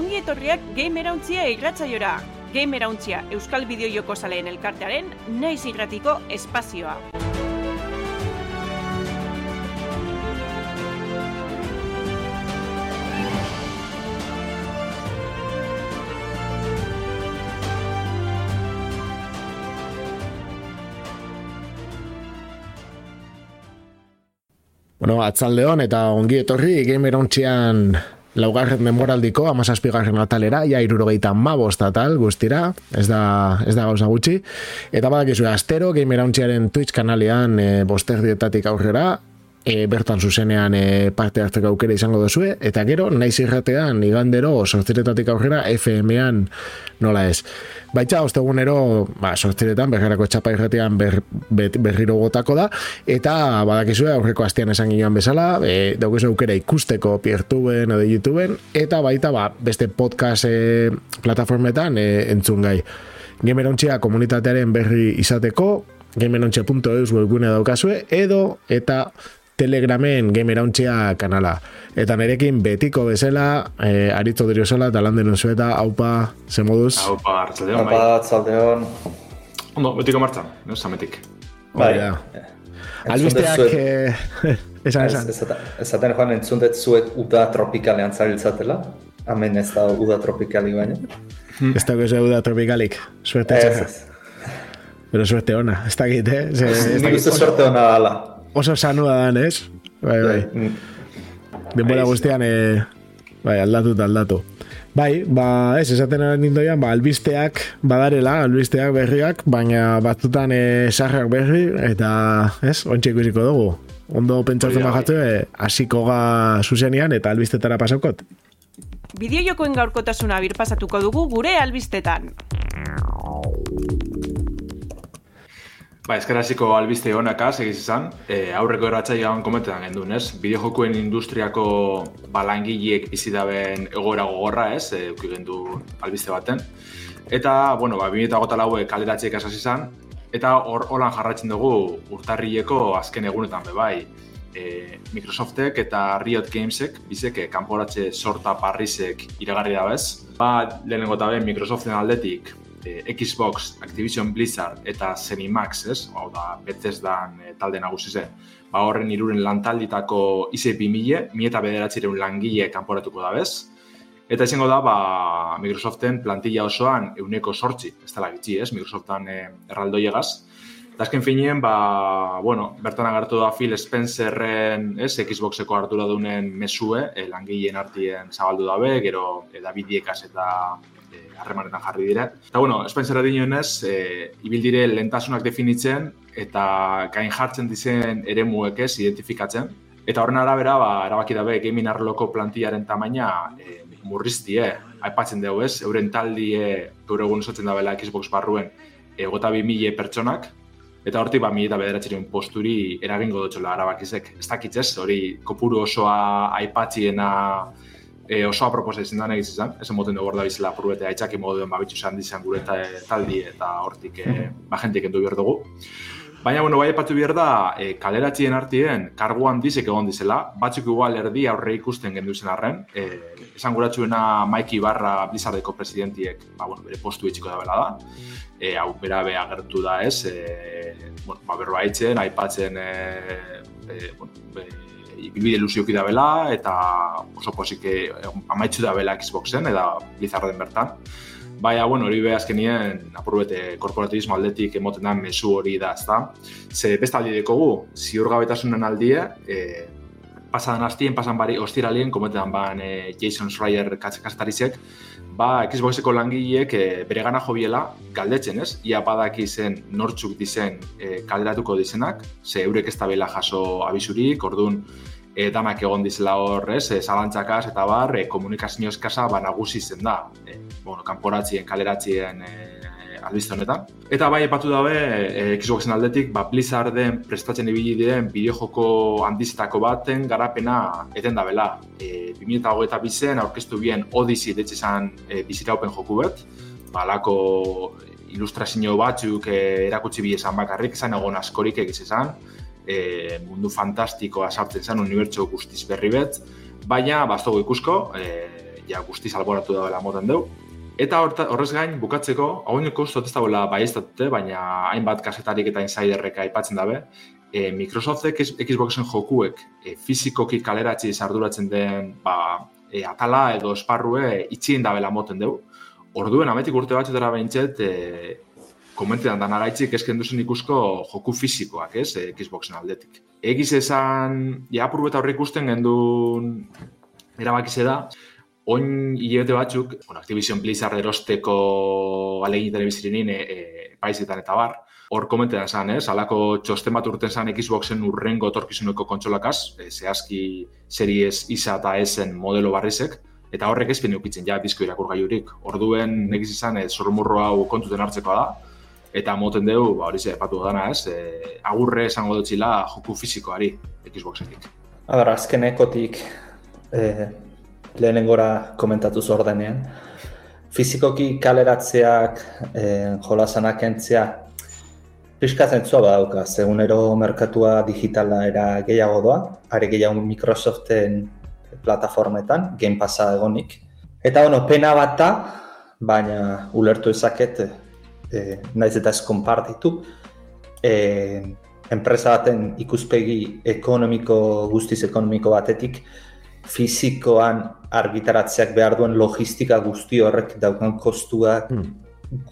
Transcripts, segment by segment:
ongi etorriak Gamerauntzia irratzaiora. Gamerauntzia Euskal Bideo Joko Zaleen elkartearen naiz irratiko espazioa. Bueno, atzaldeon eta ongi etorri Gamerauntzia laugarren memoraldiko, amazazpigarren atalera, ja irurogeita mabost atal guztira, ez da, ez da gauza gutxi. Eta badakizu, astero, Gamerauntziaren Twitch kanalean e, bosterdietatik aurrera, e, bertan zuzenean e, parte hartzeko aukera izango duzue, eta gero, naiz irratean, igandero, sortziretatik aurrera, FM-an nola ez. Baitza, ostegunero, ba, sortziretan, berrerako txapa irratean ber, berriro gotako da, eta badakizue, aurreko astean esan ginoan bezala, e, daukizu aukera ikusteko piertuben edo YouTubeen, eta baita, ba, beste podcast e, plataformetan e, entzun gai. Gamerontxea komunitatearen berri izateko, gamerontxea.eus webgune daukazue, edo, eta telegramen gamerauntzia kanala. Eta nerekin betiko bezala, eh, aritzo diriozola, eta landen unzueta, haupa, ze moduz? Haupa, hartzaldeon, bai. Haupa, hartzaldeon. Ondo, betiko martza, no, zametik. Bai, ja. Albisteak, eh, esan, esan. Ezaten joan entzundet zuek uda tropikalean zabiltzatela. Hemen ez da uda tropikali baina. Hmm. Ez da gozo uda tropikalik. Suerte ez, Pero suerte ona, ez da git, eh? Nik uste suerte ona ala oso sanua dan, ez? Bai, bai. Mm. Denbora guztian, e, bai, aldatu eta aldatu. Bai, ba, ez, esaten ara nindoian, ba, albisteak badarela, albisteak berriak, baina batzutan e, sarrak berri, eta, ez, ontsi ikusiko dugu. Ondo pentsatzen bajatzu, e, asiko ga zuzenian, eta albistetara pasaukot. Bideo jokoen gaurkotasuna birpasatuko dugu gure albistetan. Ba, eskeraziko albiste honaka, segiz izan, e, aurreko eratxai gaun komentetan gendun, ez? Bideojokuen industriako balangileek bizi daben egoera gogorra, ez? E, gendu albiste baten. Eta, bueno, ba, 2008 laue kaleratxeek asaz izan, eta hor holan jarratzen dugu urtarrileko azken egunetan be bai. E, Microsoftek eta Riot Gamesek, bizek, e, kanporatxe sorta parrizek iragarri da bez. Ba, lehenengo eta Microsoften aldetik, e, Xbox, Activision Blizzard eta Zenimax, ez? Hau da, Bethesdan e, talde nagusi zen. Ba, horren iruren lantalditako ICE 2000, mi eta bederatzireun langile kanporatuko da bez. Eta izango da, ba, Microsoften plantilla osoan euneko sortzi, ez dela gitzi, ez? Microsoftan e, erraldo llegaz. Eta azken finien, ba, bueno, bertan agartu da Phil Spencerren, ez, Xboxeko hartura dunen mesue, e, langileen artien zabaldu dabe, gero e, David Diekas eta harremanetan jarri dira. Eta bueno, Spencer adinionez, e, ibil dire lentasunak definitzen eta gain jartzen dizen ere muekez identifikatzen. Eta horren arabera, ba, erabaki dabe, gaming arloko plantiaren tamaina e, murriztie, aipatzen dugu ez, euren taldie, gaur egun esatzen dabela Xbox barruen, egota bi mila pertsonak, eta hortik ba, mila eta bederatxerien posturi eragingo dutxola arabakizek. Ez dakitzez, hori kopuru osoa aipatziena e, oso aproposa izan da egiz izan, esan moten dugu da bizela purbete aitzaki moduen babitxu izan dizan gure eta taldi eta hortik e, ba jentik endu behar dugu. Baina, bueno, bai epatu behar da, e, kaleratzien artien, karguan dizek egon dizela, batzuk igual erdi aurre ikusten gendu zen arren, e, esan guratxuena Maiki Barra Blizzardeko presidentiek, ba, bueno, bere postu etxiko da bela da, e, hau bera be agertu da ez, e, bueno, ba, berroa aipatzen, e, e, bueno, e, ibilbide luzioki da bela, eta oso posik eh, amaitzu da bela Xboxen, eta Blizzarden bertan. Baina, bueno, hori beha azkenien, apurbete korporatibismo aldetik emoten da mesu hori da, ezta. Ze besta aldi dekogu, ziur gabetasunen aldie, e, pasadan hastien, pasan bari ostiralien, kometetan ban e, Jason Schreier katzekastarizek, ba, Xboxeko langileek e, bere gana jobiela galdetzen, ez? Ia badaki zen nortzuk dizen e, kalderatuko dizenak, ze eurek ez da jaso abisurik, orduan, e, danak egon dizela hor, ez, e, zalantzakaz eta bar, e, komunikazio eskasa ba nagusi zen da, e, bueno, kanporatzien, kaleratzien e, albizte honetan. Eta bai, epatu dabe, e, Xboxen aldetik, ba, Blizzarden prestatzen ibili diren bideojoko handizetako baten garapena eten da bela. E, 2008 bizen, aurkeztu bien Odyssey detxe izan e, bizita open joku bet, ba, lako ilustrazio batzuk e, erakutsi bi esan bakarrik, izan egon askorik egiz izan, e, mundu fantastikoa sartzen zen unibertso guztiz berri bet, baina bastogu ikusko, e, ja guzti salboratu da bela moten deu. Eta horrez gain, bukatzeko, hau niko uste ez dagoela baieztatute, baina hainbat kasetarik eta insiderrek aipatzen dabe, e, Microsoftek Xboxen jokuek e, fizikoki kaleratzi arduratzen den ba, e, atala edo esparrue itxien dabela moten deu. Orduen, ametik urte batxetara behintzet, e, komentetan dan araitzik esken duzen ikusko joku fizikoak, ez, e, Xboxen aldetik. Egiz esan, ja, apur eta horre ikusten gendun erabakize da, oin hilabete batzuk, bueno, Activision Blizzard erosteko alegin telebizirin e, e, paizetan eta bar, hor komentetan zan, ez, alako txosten bat urten zan Xboxen urrengo etorkizuneko kontsolakaz, e, zehazki series isa eta esen modelo barrizek, eta horrek ezpien eukitzen ja disko irakurgailurik. Orduen egiz izan, e, zormurro hau kontuten hartzekoa da, eta moten dugu, ba, hori ze, epatu dana, ez, e, agurre esango dutxila joku fizikoari Xboxetik. A ber, azkenekotik eh, lehenengora komentatu zordenean. Fizikoki kaleratzeak, eh, jolasanak entzea, pixkatzen zua badauka, segunero merkatua digitala era gehiago doa, are gehiago Microsoften plataformetan, Game Passa egonik. Eta bueno, pena bat da, baina ulertu ezaket, eh, naiz eta ez konpartitu, eh, enpresa baten ikuspegi ekonomiko, guztiz ekonomiko batetik, fizikoan argitaratzeak behar duen logistika guzti horrek daukan kostuak Hmm.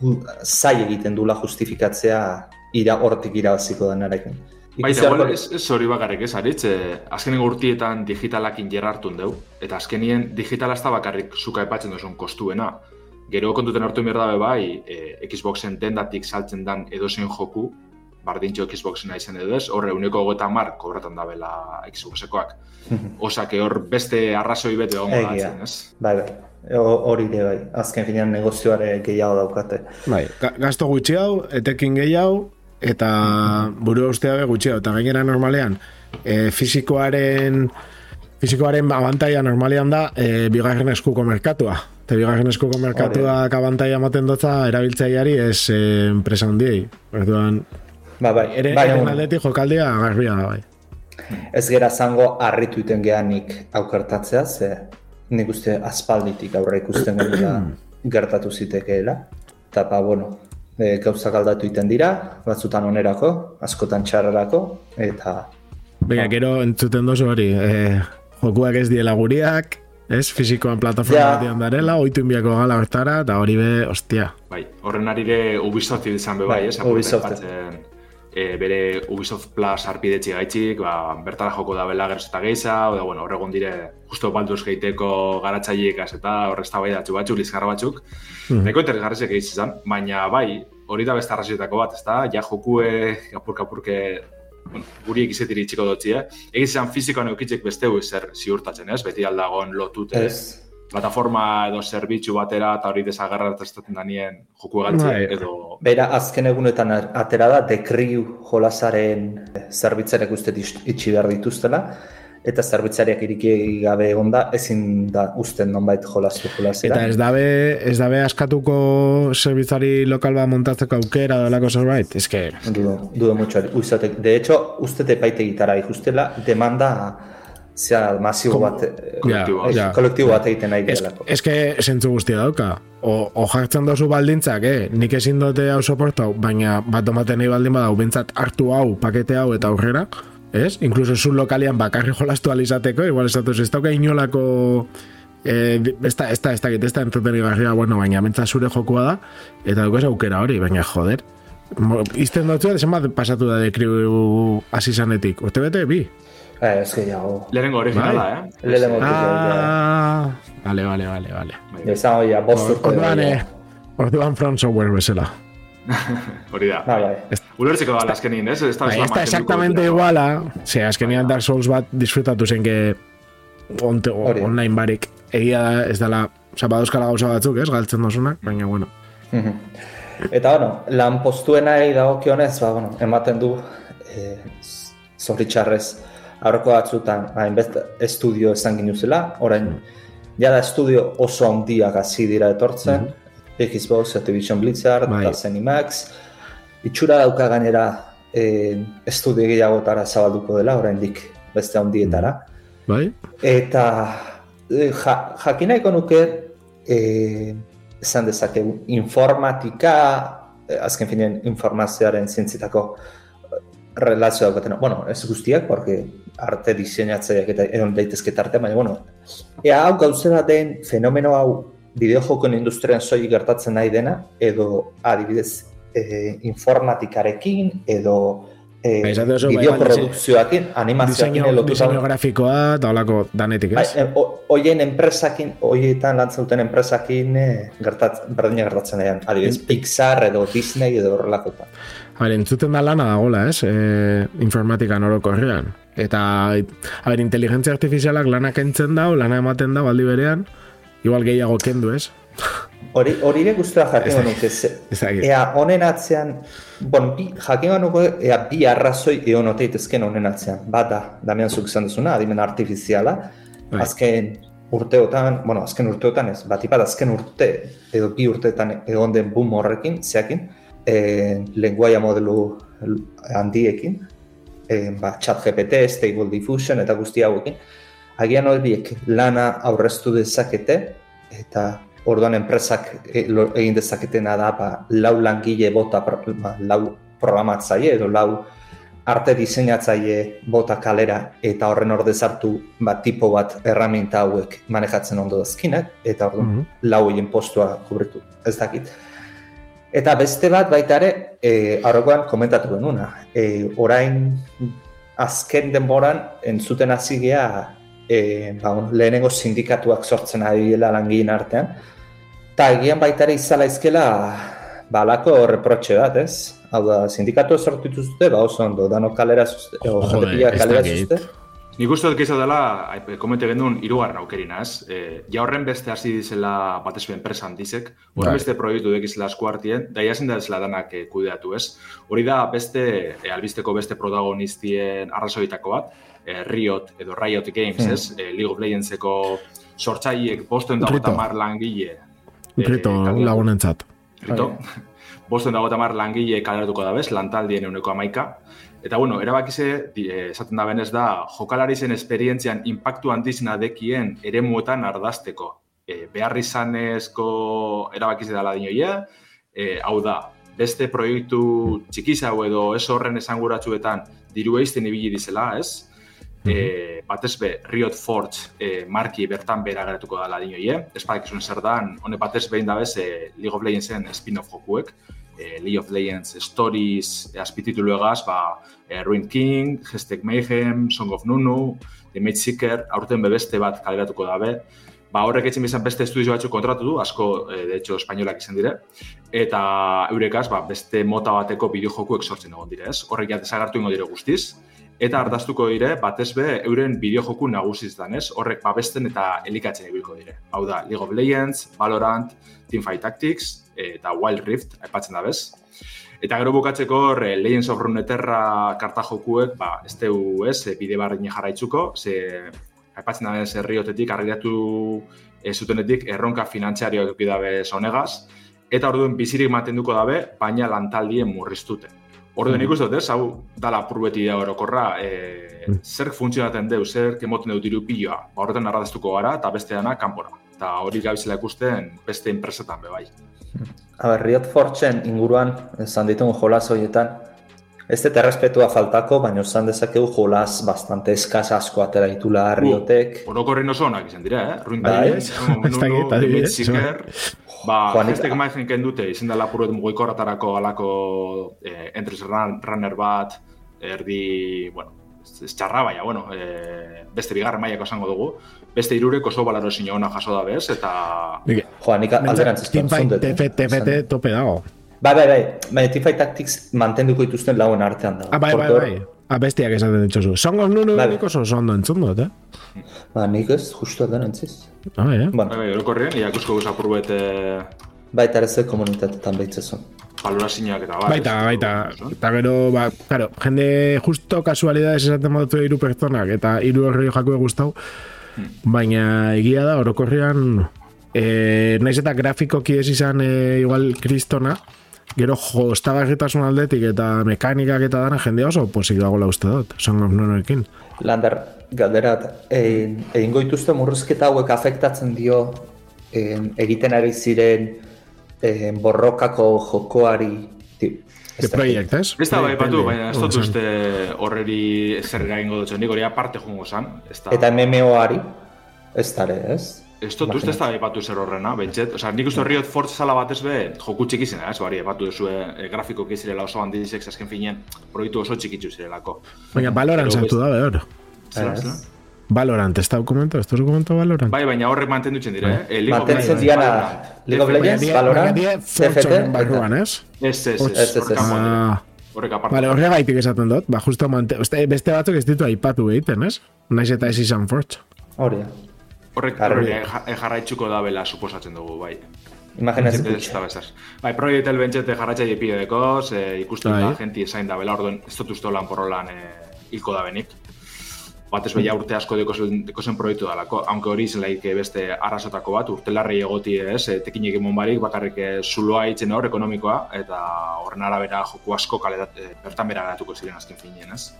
gu, zai egiten dula justifikatzea ira hortik irabaziko denarekin. Baita, beharko- ez, ez hori bakarrik ez, aritz, eh, azkenengo urtietan digitalakin jerartun deu, eta azkenien digitala ez da bakarrik zuka epatzen duzun kostuena. Gero kontuten hartu behar dabe bai, eh, Xboxen dendatik saltzen dan edozein joku, bardintxo Xboxena izan edo ez, horre uneko gota mar kobratan dabela Xboxekoak. Osake hor beste arrazoi bete Egia. etzen, ez? Bai, bai. Ho- Hori ere bai. Azken finean negozioare gehiago daukate. Bai, ga- gasto gutxi hau, etekin gehiago, eta buru ustea be gutxi hau. Eta gainera normalean, e, fizikoaren fizikoaren abantaia normalean da e, bigarren eskuko merkatua. Eta bigarren eskuko merkatuak abantaia ematen dotza erabiltzaileari ez e, enpresa handiei. Orduan, Ba, bai. ere, eren bueno, aldetik jokaldia garbia da, bai. ez gera zango harritu iten geanik aukertatzea, ze nik uste aspalditik aurre ikusten genuela gertatu zitekeela. Eta, ba, bueno, e, gauzak aldatu iten dira, batzutan onerako, askotan txarrarako, eta Baina, gero entzuten dozu hori, e, jokuak ez diela guriak, ez, fizikoan plataforma Ja. batean darela, oitu inbiako gala hortara, eta hori be, ostia. Bai, horren arire Ubisoft izan be bai, Bai, ez? apurte Ubisoft. aipatzen, e, bere Ubisoft Plus arpidetxe gaitxik, ba, bertara joko da bela geroz eta geisa, oda, bueno, horregon dire, justo Baldur's Gateeko garatzaileek az eta horrez bai datzu batzuk, lizkarra batzuk, Mhm. nahiko interesgarrizek izan, baina bai, hori da beste arrazoietako bat, ezta? Ja jokue, apurka apurke, bueno, guri egizetiri txiko dotzi, eh? Egiz izan fizikoan eukitzek beste zer ziurtatzen, ez? Beti aldagon lotute, ez, plataforma edo zerbitzu batera eta hori desagarratatzen danien joku galtzea Bai. edo Bera, azken egunetan atera da, dekriu jolasaren zerbitzarek uste itxi behar dituztela, eta zerbitzariak iriki gabe onda, ezin da usten nonbait jolastu jolasera. Eta ez dabe, ez dabe askatuko zerbitzari lokal bat montatzeko aukera dolako zerbait? Ez que, Dudo, dudo mucho. Uizatek, de hecho, uste te paite gitara ikustela, demanda zea masibo bat, eh, kolektibo. ja. kolektibo bat egiten nahi ez, delako. ez que zentzu guztia dauka. O, o jartzen dozu baldintzak, eh? nik ezin dute hau soportau, baina bat domaten nahi baldin badau, bentsat hartu hau, pakete hau eta aurrera, ez? Inkluso zu lokalian bakarri jolastu alizateko, igual esatu ez dauka inolako eh, ez da, ez da, ez da, ez da entretenigarria, bueno, baina mentza zure jokua da, eta daukaz aukera hori, baina joder. Mo- Izten dutzu, esan bat pasatu da dekriu hasi zanetik. Urte bete, bi? Eh, ez gehiago. lehenengo originala, Bai. eh? Lehenengo Ah, vale, vale, vale, vale. Ja, bost urte. Orduan, eh, orduan From Software bezala. Hori da. Bai. Ulertzeko da azkenin, ez? Ez da, Bai, ez da exactamente iguala, ze azkenean Dark Souls bat disfrutatu zen que onte, online barik egia da, ez dela, oza, badauzkala gauza batzuk, ez, galtzen dozunak, baina, bueno. Mhm. Eta, bueno, lan postuenai dagokionez, ba, bueno, ematen du, eh, zoritxarrez, aurreko batzutan, hainbest estudio esan ginuzela, orain, jada estudio oso handiak hasi dira etortzen, Xbox, Activision Blizzard, Bai. eta Zenimax, itxura dauka gainera eh, estudio gehiagotara zabalduko dela, oraindik beste handietara. Bai? Eta e, ja, jakinaiko nuke e, esan dezakegu informatika e, azken finean informazioaren zientzitako relazio daukaten. Bueno, ez guztiak, porque arte diseinatzaileak eta egon daitezke tarte, baina, bueno, ea hau gauze bat den fenomeno hau bideojokoen industrian soi gertatzen nahi dena, edo adibidez e, informatikarekin, edo e, Bai, esate oso, bai, bideoprodukzioakin, animazioakin Diseño, lotuta. diseño grafikoa eta holako danetik, Bai, ez? e, o- hoien enpresakin, hoietan lantzen duten enpresakin e, gertat, berdina gertatzen daian. Adibidez, Pixar edo Disney edo horrelakoetan. A ber, entzuten da lana dagoela, ez? E, informatikan orokorrean. Eta, a ber, inteligentzia artifizialak lanak entzen dau, lana ematen dau aldi berean, igual gehiago kendu, ez? Hori, hori ere guztua jakin nuke, ea honen atzean, bon, bi, jakin nuke, ea bi arrazoi egon oteitezken honen atzean. Bat da, Damian zuk izan duzuna, adimen artifiziala, Bai. azken urteotan, bueno, azken urteotan ez, bat ipat azken urte, edo bi urteetan egon den boom horrekin, zeakin, e, lenguaia modelu handiekin, e, ba, chat GPT, stable diffusion eta guzti hauekin, agian horiek lana aurreztu dezakete, eta orduan enpresak e, lo- egin dezaketena da ba, lau langile bota, ba, lau programatzaile edo lau arte diseinatzaile bota kalera eta horren ordez hartu ba, tipo bat erraminta hauek manejatzen ondo dazkinak, eta orduan Mhm. lau horien postua kubritu, ez dakit. Eta beste bat baita ere, e, aurrekoan komentatu genuna. E, orain azken denboran entzuten hasi gea e, ba, lehenengo sindikatuak sortzen ari dela langileen artean. Eta egian baita ere izala izkela balako reprotxe bat, ez? Hau da, sindikatu sortu dituzte, ba oso ondo, dano kalera zuzte, o kalera zuzte. Nik uste dut gehiago dela, komente genuen irugarren aukerina, ez? E, ja horren beste hasi dizela batez enpresa handizek, horren Bai. beste proiektu dekizela esku hartien, da jasen da ezela danak e, kudeatu, ez? Hori da beste, e, albisteko beste protagonistien arrazoitako bat, e, Riot edo Riot Games, Hmm. ez? E, League of Legendseko sortzaiek bosten dago tamar langile. e, Krito kaleratu- lagunentzat. Rito. Bosten dago tamar langile kaleratuko da bez, lantaldien euneko amaika. Eta bueno, erabakize, eh, esaten da benez da, jokalari zen esperientzian impactu handizena dekien eremuetan ardazteko. E, behar izanezko erabakize dela dinoia, e, hau da, beste proiektu txikizau edo ez horren esanguratsuetan diru eizten ibili dizela, ez? E, batez be, Riot Forge e, marki bertan bera geratuko dela dinoie. Ez badakizuen zer dan, hone batez behin da bez, e, League of Legendsen spin-off jokuek. E, League of Legends Stories e, azpititulu egaz, ba, e, Ruined King, Hashtag Mayhem, Song of Nunu, The Mage Seeker, aurten bebeste bat kaleratuko dabe. Ba, horrek etxen bizan beste estudio batzuk kontratu du, asko, e, de hecho, espainolak izan dire, eta eurekaz, ba, beste mota bateko bideojokuek sortzen egon dire, ez? Horrek ja desagertu ingo dire guztiz, eta ardaztuko dire, batez be, euren bideojoku nagusiz dan, ez? Horrek babesten eta elikatzen ibilko dire. Hau da, League of Legends, Valorant, Teamfight Tactics, eta Wild Rift, aipatzen da bez. Eta gero bukatzeko hor, eh, Legends of Runeterra karta jokuek, ba, ez teu, ez, eh, bide barrine jarraitzuko, ze, aipatzen da bez, herriotetik, argilatu ez zutenetik, erronka finantziarioak eduki dabe sonegaz, eta orduen bizirik mantenduko dabe, baina lantaldien murriztuten. Orduen ikusten dut, ez, hau dala purbeti da orokorra, e, Mm. zer funtzionaten deu, zer kemoten deu diru piloa, ba, horretan arradaztuko gara, eta beste dana kanpora. Eta hori gabizela ikusten beste enpresetan be bai. A ber, Riot Fortune inguruan, esan ditugu jolas horietan, ez dut errespetua faltako, baina esan dezakegu jolas bastante eskaz asko atera ditula Riotek. Orokorren oso onak izan dira, eh? Ruin Bai. Ez ba, Juanik- hashtag maizen kendute, izan dela puruet mugikorratarako alako eh, entres run, runner bat, erdi, bueno, ez txarra baina, bueno, eh, beste bigarren mailako esango dugu, beste irurek oso balarosin ona jaso da bez, eta Joa, nik alderantz Teamfight TF, TFT tope dago. Bai, bai, bai, baina Teamfight Tactics mantenduko dituzten lauen artean dago. Ah, bai, bai, bai. Ah, bestiak esaten ditzozu. Song of Nunu Bai. nik oso oso ondo entzun dut, eh? Ba, nik ez, justu alderantziz. Ah, bai, eh? Bueno, bai, bai, orokorrean, iakusko guz apurbet eh, baita ere ze komunitatetan behitzezu. balorazioak eta bar. Baita, baita. Eta gero, ba, claro, jende justo kasualidades esaten badutu hiru pertsonak, eta hiru horri jakue gustau, baina egia da, orokorrean, e, naiz eta grafikoki ez izan e, igual kristona, Gero jostagarritasun aldetik eta mekanikak eta dana jende oso posik dagoela uste dut, Song of Nonoekin. Lander, galderat, egin egin goituzte murruzketa hauek afektatzen dio en, egiten ari ziren en, borrokako jokoari ez. Project, ez? Ez da bai batu, baina ez dut uste horreri zer gaingo dut nik hori aparte jungo zan. Ez da, Eta MMOari, ez dara, ez? ez dut uste ez da batu zer horrena, bentset. Osa, nik uste Riot Force zala batez be, joku txiki zena, ez bari, batu duzu e, grafikoki zirela oso handizek, azken finean, proiektu oso txikitzu zirelako. Baina Valorant Pero sartu da, behor. Zela, Ez. Valorant, ez da dokumento, ez da dokumento Valorant? Bai, baina horrek mantendutzen dire, eh? Eh, League of Mantentzen Legends, diana Valorant, League of. Legends, Valorant, TFT, Fortune baita. barruan, ez? Ez, ez, Ez, ez, ez. Ah, Horrek aparte. Vale, horregaitik esaten dut, ba, justo mante, oste, beste batzuk ez ditu aipatu egiten, ez? Naiz eta ez izan Forge. Hori da. Horrek horrek ja- jarraitzuko da bela suposatzen dugu, bai. Imaginatzen Ez dut. da bezaz. Bai, proiektel bentsete jarratzaile pide dekoz, e, ikusten Bai. da jenti esain da bela, orduan ez dut uste holan porrolan e, hilko da benik. Batez beha urte asko deko zen, proiektu dalako, aunque hori zelaik beste arrasotako bat, urtelarri egoti ez, e, tekinik emon barik, bakarrik e, zuloa itzen hor, ekonomikoa, eta horren arabera joku asko kalerat, e, bertan bera geratuko ziren azken finean, ez?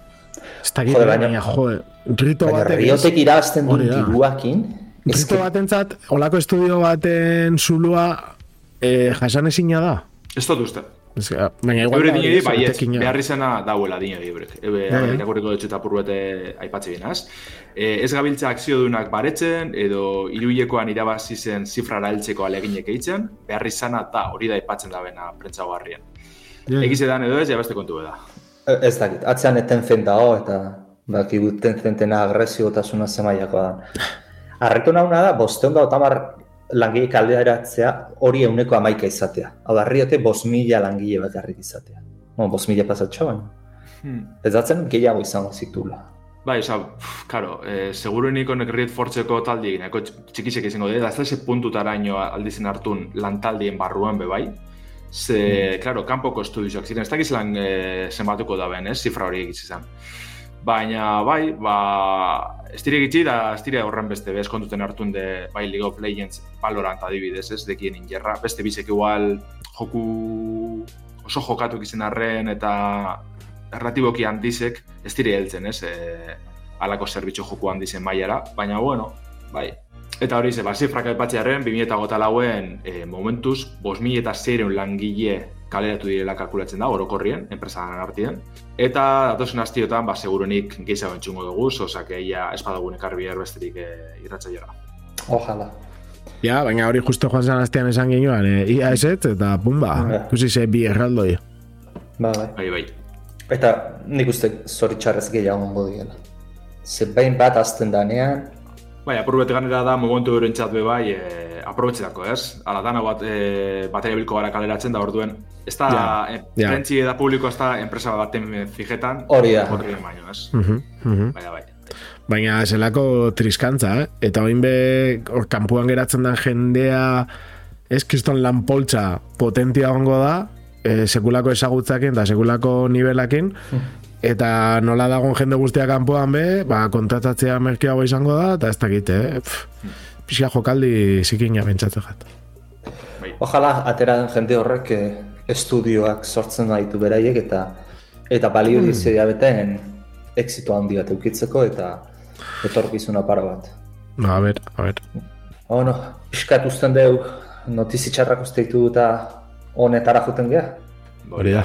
Ez da Jode, baina- baina, jode, rito Baina batek... Riotek irabazten duen diruakin, ez Rito batentzat, olako estudio baten zulua eh, jasan ezina da. Ez dut uste. Baina igual Eure dineri, bai ez, tekina. behar izena dauela dineri eurek. Ebe, Ja, ja. irakurriko dut eta purbete aipatze binaz. E, ez gabiltza akziodunak baretzen, edo iruilekoan irabazi zen zifrara heltzeko aleginek eitzen, behar izana da hori da aipatzen da bena prentza barrien. Ja. Egiz edan edo ez, ja beste kontu da. E, Ez dakit, atzean eten zen dago eta baki guten zentena agresiotasuna zemaiakoa da. Arretu nauna da, bosteun da otamar langile kalderatzea hori euneko amaika izatea. Hau da, riote bost mila langile bakarrik izatea. Bueno, bost mila pasatxo, baina. Hmm. Ez datzen gehiago izango zitula. Bai, oza, karo, e, seguruenik honek Riot Fortzeko taldi, nahiko txikisek izango dira, da ese puntutaraino aldizen hartun lantaldien barruan be bai. Ze, claro, kanpoko estudioak ziren, ez dakiz lan e, zenbatuko da ben, ez, zifra hori egitzi izan. Baina, bai, ba, ez dire gitzi da ez dire horren beste, bez kontuten hartun de, bai, League of Legends, Valorant adibidez, ez, dekien ingerra, beste bizek igual joku oso jokatu izan arren eta erratiboki handizek ez dire heltzen, ez, e, alako zerbitzu joku handizen mailara, baina bueno, bai. Eta hori ze, ba, zifrak aipatzearen, 2008 lauen e, momentuz, 5.000 eta langile kaleratu direla kalkulatzen da, orokorrien, enpresan artien. Eta datozen astiotan, ba, segurunik gehiago entzungo dugu, osake ia espadagun ekarri behar besterik e, irratzaioa. Ojalá. Ja, baina hori justo joan zen astean esan ginoan, e, ia eset, eta pumba, Ja. ikusi ze bi erraldoi. Ba, bai. Bai, bai. Eta nik uste zoritxarrez gehiago ongo diela. Ze behin bat azten danean, Bai, apurbet ganera da momentu eurentzat be bai, e, aprobetxetako, ez? Ala dana bat, e, bateria bilko gara kaleratzen da orduen. Ez da, Ja, ja. prentzi eta publiko ez da enpresa baten fijetan. Hori da. Horri baino, ez? Mhm, mhm. Baina, bai. Baina zelako triskantza, eh? Eta oin be, hor kanpuan geratzen den jendea, ez kriston lanpoltza potentia ongo da, e, sekulako ezagutzakin eta sekulako nivelakin, eta nola dagon jende guztia kanpoan be, ba, kontratatzea merkeago izango da, eta ez dakit, eh? Pff, Pixka jokaldi zikina bentsatzen jat. bai. Ojalá atera jende horrek eh, estudioak sortzen baditu beraiek eta eta balio dizia beten exito handi bat eukitzeko eta etorkizuna para bat. No, a ber, a ber. Bueno, pixkat usten deu notizi txarrak uste ditu eta honetara juten geha. Hori da.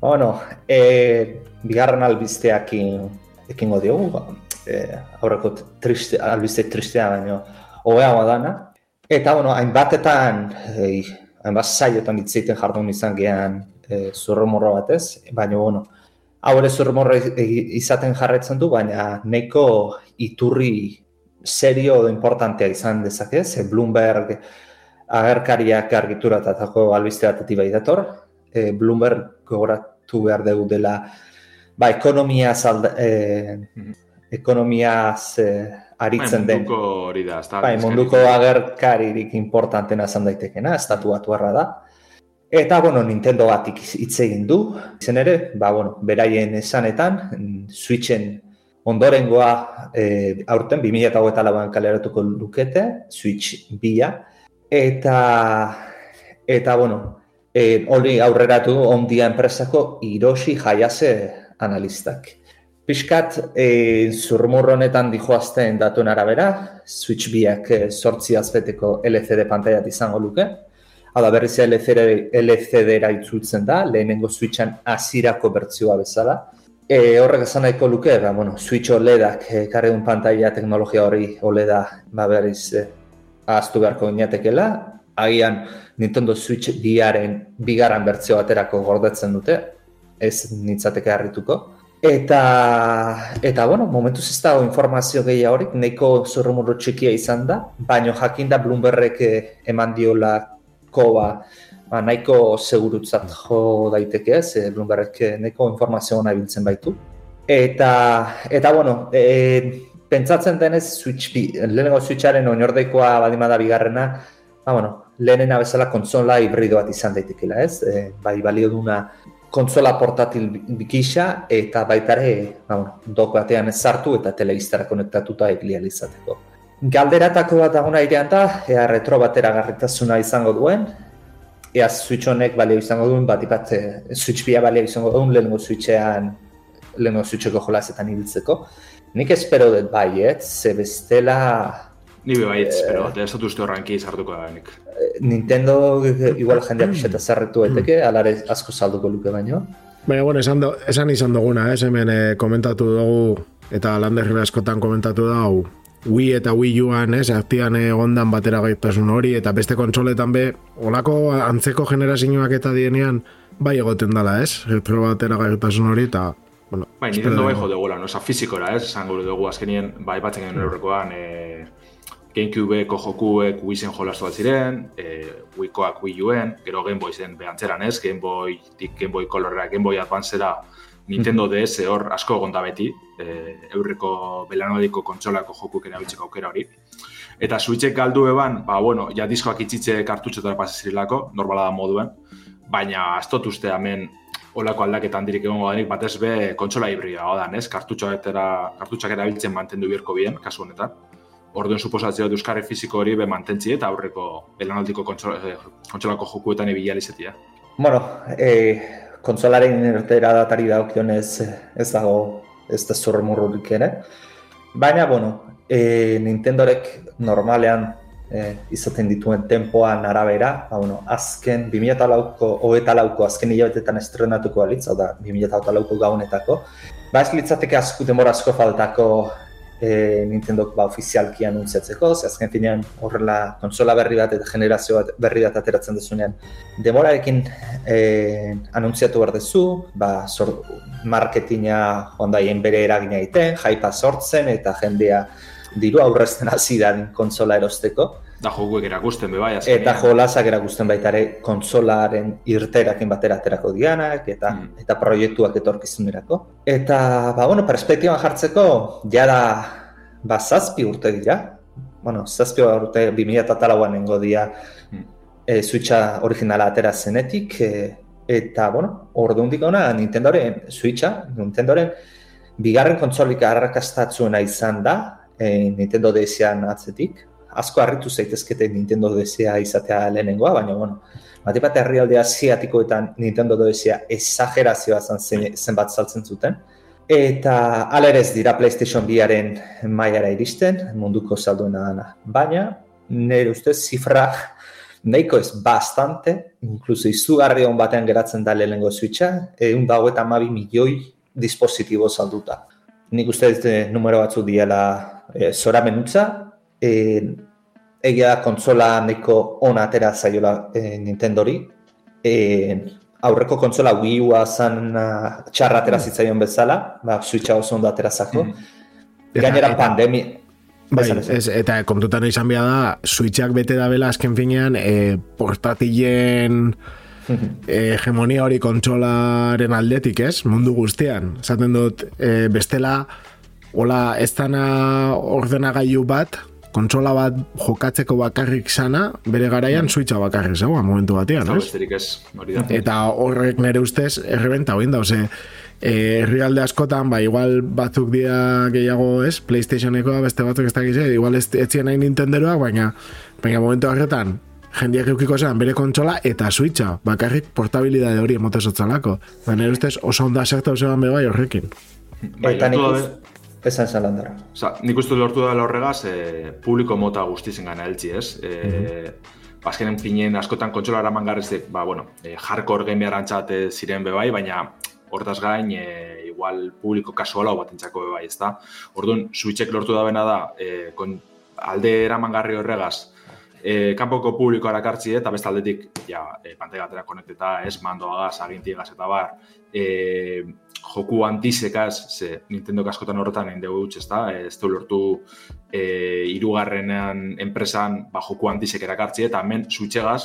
Bueno, e, bigarren albisteakin ekingo diogu, ba, e, aurreko triste, albiste tristea baino, hobea dana. Eta, bueno, hainbatetan, e, hainbat saiotan hitzeiten jardun izan gehan e, zurrumorro batez, baina, bueno, hau ere zurrumorro i- izaten jarretzen du, baina neko iturri serio edo importantea izan dezake, ze Bloomberg agerkariak argituratako albiste batetik bai dator, e, Bloomberg gogoratu behar dugu dela ba, ekonomiaz, alda, e, Mhm. Ekonomiaz e, aritzen bai, den. munduko hori da, ez da. Bai, munduko agerkaririk importantena izan daitekena, estatu batuarra da. Eta, bueno, Nintendo batik hitz egin du, izen ere, ba, bueno, beraien esanetan, Switchen ondorengoa e, aurten, 2008 lauan kaleratuko lukete, Switch bila, eta, eta bueno, E, hori aurreratu ondia enpresako Hiroshi Hayase analistak. Piskat, e, zurmur honetan dijoazten datuen arabera, Switch biak e, sortzi azbeteko LCD pantaiat izango luke. Hau da, berriz LCD, LCD-era itzultzen da, lehenengo Switchan azirako bertzioa bezala. E, horrek esan nahiko luke, ba, bueno, Switch OLEDak, e, karreun pantaia teknologia hori OLEDa, ba, berriz, e, ahaztu beharko inatekela. Agian, Nintendo Switch biaren bigarren bertzio baterako gordetzen dute, ez nintzateke harrituko. Eta, eta bueno, momentuz ez dago informazio gehiagorik, nahiko zurrumurro txikia izan da, baino jakinda Bloombergek eman diola koba, ba, nahiko segurutzat jo daiteke ez, e, Bloombergek nahiko informazio hona biltzen baitu. Eta, eta bueno, e, pentsatzen denez, Switch bi, lehenengo Switcharen oinordeikoa badimada bigarrena, ba, bueno, lehenena bezala kontzola hibrido bat izan daitekela, ez? E, bai, balio duna kontzola portatil bikisa eta baita ere, ba, dok batean sartu eta telebiztara konektatuta eglia izateko. Galderatako bat daguna irean da, ea retro batera garritasuna izango duen, ea switch honek balio izango duen, bat ipat e, switch bia balio izango duen, lehenengo switchean, lehenengo switcheko jolazetan ibiltzeko. Nik espero dut bai, ez? Ze bestela Ni be espero, eh, ez dut uste horranki izartuko da benik. Nintendo igual jendea pixeta zarretu eteke, alare asko salduko luke baino. Baina, bueno, esan, do, esan izan duguna, ez? Hemen eh, komentatu dugu, eta landerri askotan komentatu dugu, Wii eta Wii Uan, ez, aktian egondan batera gaitasun hori, eta beste kontsoletan be, olako antzeko generazioak eta dienean, bai egoten dala, ez, retro batera gaitasun hori, eta Bueno, bai, Nintendo bai jode gula, no? Osa, fizikora, ez, esan dugu azkenien, bai batzen genuen horrekoan, e, Gamecubeko jokuek Wii-zen jolastu bat ziren, e, Wii-koak Wii U-en, gero Game Boy zen behantzeran ez, Game Boy, Game Boy Colorera, Game Boy Advancera, Nintendo. DS hor asko egon da beti, e, eurreko belanodiko kontsolako jokuk erabiltzeko aukera hori. Eta Switchek galdu eban, ba, bueno, ja diskoak itxitze kartutxotara pasizirilako, normala da moduen, baina astot uste hemen olako aldaketan dirik egongo denik, batez be kontsola hibrida da, ez? Kartutxak erabiltzen mantendu birko bien, kasu honetan orduen suposatzea dut euskarri fiziko hori be mantentzi eta aurreko belanaldiko eh, kontsolako jokuetan ebila lizetia. Bueno, e, kontsolaren irtera datari daukionez ez dago ez da zurrumurrurik ere. Baina, bueno, e, Nintendorek normalean e, izaten dituen tempoan arabera, ba, bueno, azken 2008ko, hoeta lauko azken hilabetetan estrenatuko alitz, hau da, 2008 lauko gaunetako, ba ez litzateke asko demorazko faltako e, Nintendo ba, ofizialki anuntziatzeko, ze azken finean horrela konsola berri bat eta generazio bat berri bat ateratzen dezunean demorarekin e, anuntziatu behar dezu, ba, sor, marketinga ondaien bere eragina egiten, jaipa sortzen eta jendea diru aurrezten hasi da konsola erosteko. Da jokuek erakusten be bai, Eta jolasak erakusten baita ere konsolaren irterakin batera aterako dianak eta mm. eta proiektuak etorkizunerako. Eta ba bueno, perspektiban jartzeko ja da ba zazpi urte dira. Bueno, zazpi urte 2014an nengo dia mm. e, Switcha originala atera zenetik e, eta bueno, ordundik ona Nintendoren Switcha, Nintendoren bigarren kontsolik arrakastatzuena izan da, e, Nintendo DS-an atzetik, asko harritu zaitezkete Nintendo DS-a izatea lehenengoa, baina, bueno, bate bat herrialde asiatikoetan Nintendo DS-a exagerazioa zen, zenbat saltzen zuten. Eta alerez dira PlayStation 2-aren maiara iristen, munduko salduena dana. Baina, nire ustez, zifra nahiko ez bastante, inkluso izugarri hon batean geratzen da lehenengo switcha, egun dago eta mabi milioi dispositibo salduta. Nik uste ez eh, numero batzu diela e, zora menutza, e, egia da kontsola neko ona atera zaiola e, Nintendori. E, aurreko kontsola Wii Ua zan uh, txarra atera zitzaion bezala, ba, Switcha oso ondo atera zako. Mm. Gainera pandemi... Bai, ez, eta kontutan izan behar da, Switchak bete da bela azken finean, e, portatilen e, hegemonia hori kontsolaren aldetik, ez? Mundu guztian. Zaten dut, e, bestela, hola, ez dana ordenagailu bat, kontsola bat jokatzeko bakarrik sana, bere garaian mm. switcha bakarrik zegoa momentu batean, no? Eta horrek nere ustez, errebenta hoin da, ose, e, herrialde askotan, ba, igual batzuk dia gehiago, ez, Playstationeko beste batzuk ez dakize, igual ez etzien nahi Nintenderoak, baina, baina momentu horretan, jendiak eukiko zean bere kontsola eta switcha, bakarrik portabilidade hori emote sotzalako. Da nire ustez oso onda zertu zeban bebai horrekin. Bai, eta nik uz... dabe- Esan esan landara. Osa, nik uste lortu dela horregaz, e, publiko mota guztizen gana eltsi, ez? E, Azkenen finen askotan kontsola eraman garrizek, ba, bueno, e, hardcore gamer antzat eh, ziren bebai, baina hortaz gain, e, igual publiko kasuala batentzako bebai, ez da? Orduan, switchek lortu da bena da, e, kon, alde eramangarri horregaz, e, kanpoko publikoa erakartzi eta beste aldetik, ja, e, pantegatera konekteta, ez, mandoagaz, agintiegaz eta bar, e, joku antisekaz, ze Nintendo askotan horretan egin dugu utz, ezta? Ez du lortu e, irugarrenean enpresan ba, joku antisek erakartzi eta hemen switchegaz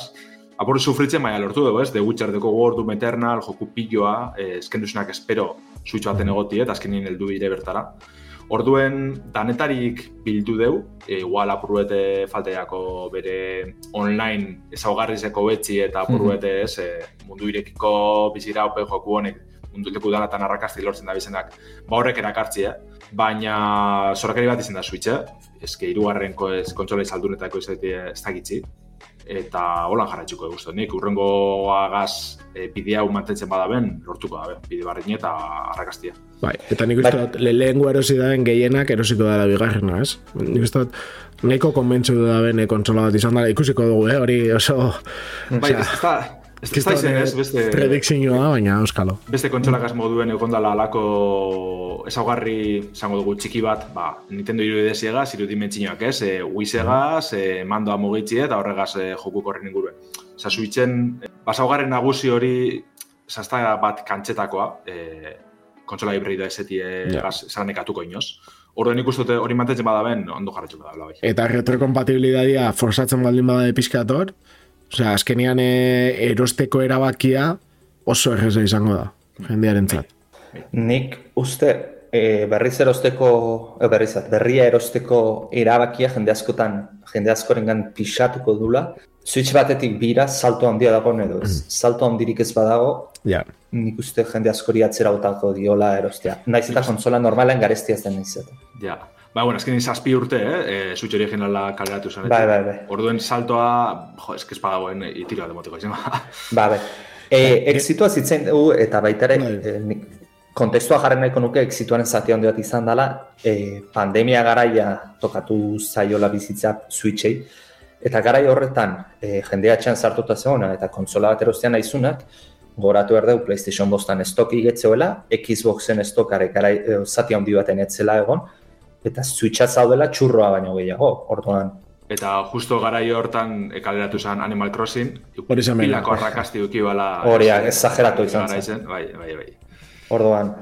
apur sufritzen baina lortu dugu, ez? The Witcher, The World, Doom Eternal, joku pilloa, eh, duzunak espero switch baten egoti, eta azkenin heldu dire bertara. Orduen, danetarik bildu deu, e, igual apurruete falteako bere online ezaugarrizeko betzi eta apurruete ez, e, mundu irekiko bizira open joku honek mundu leku danatan arrakasti lortzen da bizenak, ba horrek erakartzi, eh? baina zorakari bat izan da Switch, eh? eske irugarrenko ez kontsola izaldunetako ez dakitzi, eta holan jarraitzuko guztu. Nik urrengo agaz e, bidea hau mantentzen badaben, lortuko dabe, bide barriñe eta arrakastia. Bai, eta nik uste Bai. dut, le lehengo erosi daen gehienak erosiko dela bigarrena, ez? Nik uste dut, nahiko konbentsu da bene kontsola bat izan dela, ikusiko dugu, eh? hori oso... Bai, da, ez, ez da izen ez, beste, Predikzioa, baina euskalo. beste kontsolak moduen eukondala alako ezaugarri izango dugu txiki bat, ba, Nintendo irudides egaz, irudimentzinoak ez, e, Wii egaz, e, mandoa mugitzi eta horregaz e, joku korren inguruen. Osa, suitzen, e, basaugarren nagusi hori, zazta bat kantxetakoa, e, kontsola hibrida eseti egaz zaranekatuko inoz. Orduan nik uste dut hori mantentzen badaben, ondo jarretxuko da, bai. Eta retrokompatibilidadia forzatzen baldin bada pizkator, osea, azkenean e, erosteko erabakia oso erreza izango da, jendearen zat. Nik uste e, berriz erosteko, e, berriz, berria erosteko erabakia jende askotan, jende askorengan pixatuko dula. Switch batetik bira salto handia dago edo ez. Salto handirik ez badago, Ja, nik uste jende askori atzera botako diola erostea. Naiz eta kontsola normalen garestia den naiz eta. Ja. Ba, bueno, azkenin zazpi urte, eh? E, Switch originala kaleratu zen. Bai, bai, bai. Orduen saltoa, jo, ez que espadagoen itiroa demoteko izan. Ba, bai. E, exitoa zitzen dugu eta baita ere, Bai. e, kontestua jarri nahiko nuke exituaren zati handi bat izan dela, e, pandemia garaia tokatu zaiola bizitza switchei, eta garai horretan e, jendea etxean sartuta zegoena eta kontsola bat erostean naizunak, goratu erdeu PlayStation bostan estoki getzeuela, Xboxen estokare garai, e, zati handi baten etzela egon, eta switcha zaudela txurroa baino gehiago, orduan. Eta justo garai hortan kaleratu zen Animal Crossing, Hori zen pilako arrakasti duki bala... Hori, exageratu izan zen. Bai, bai, bai. Orduan,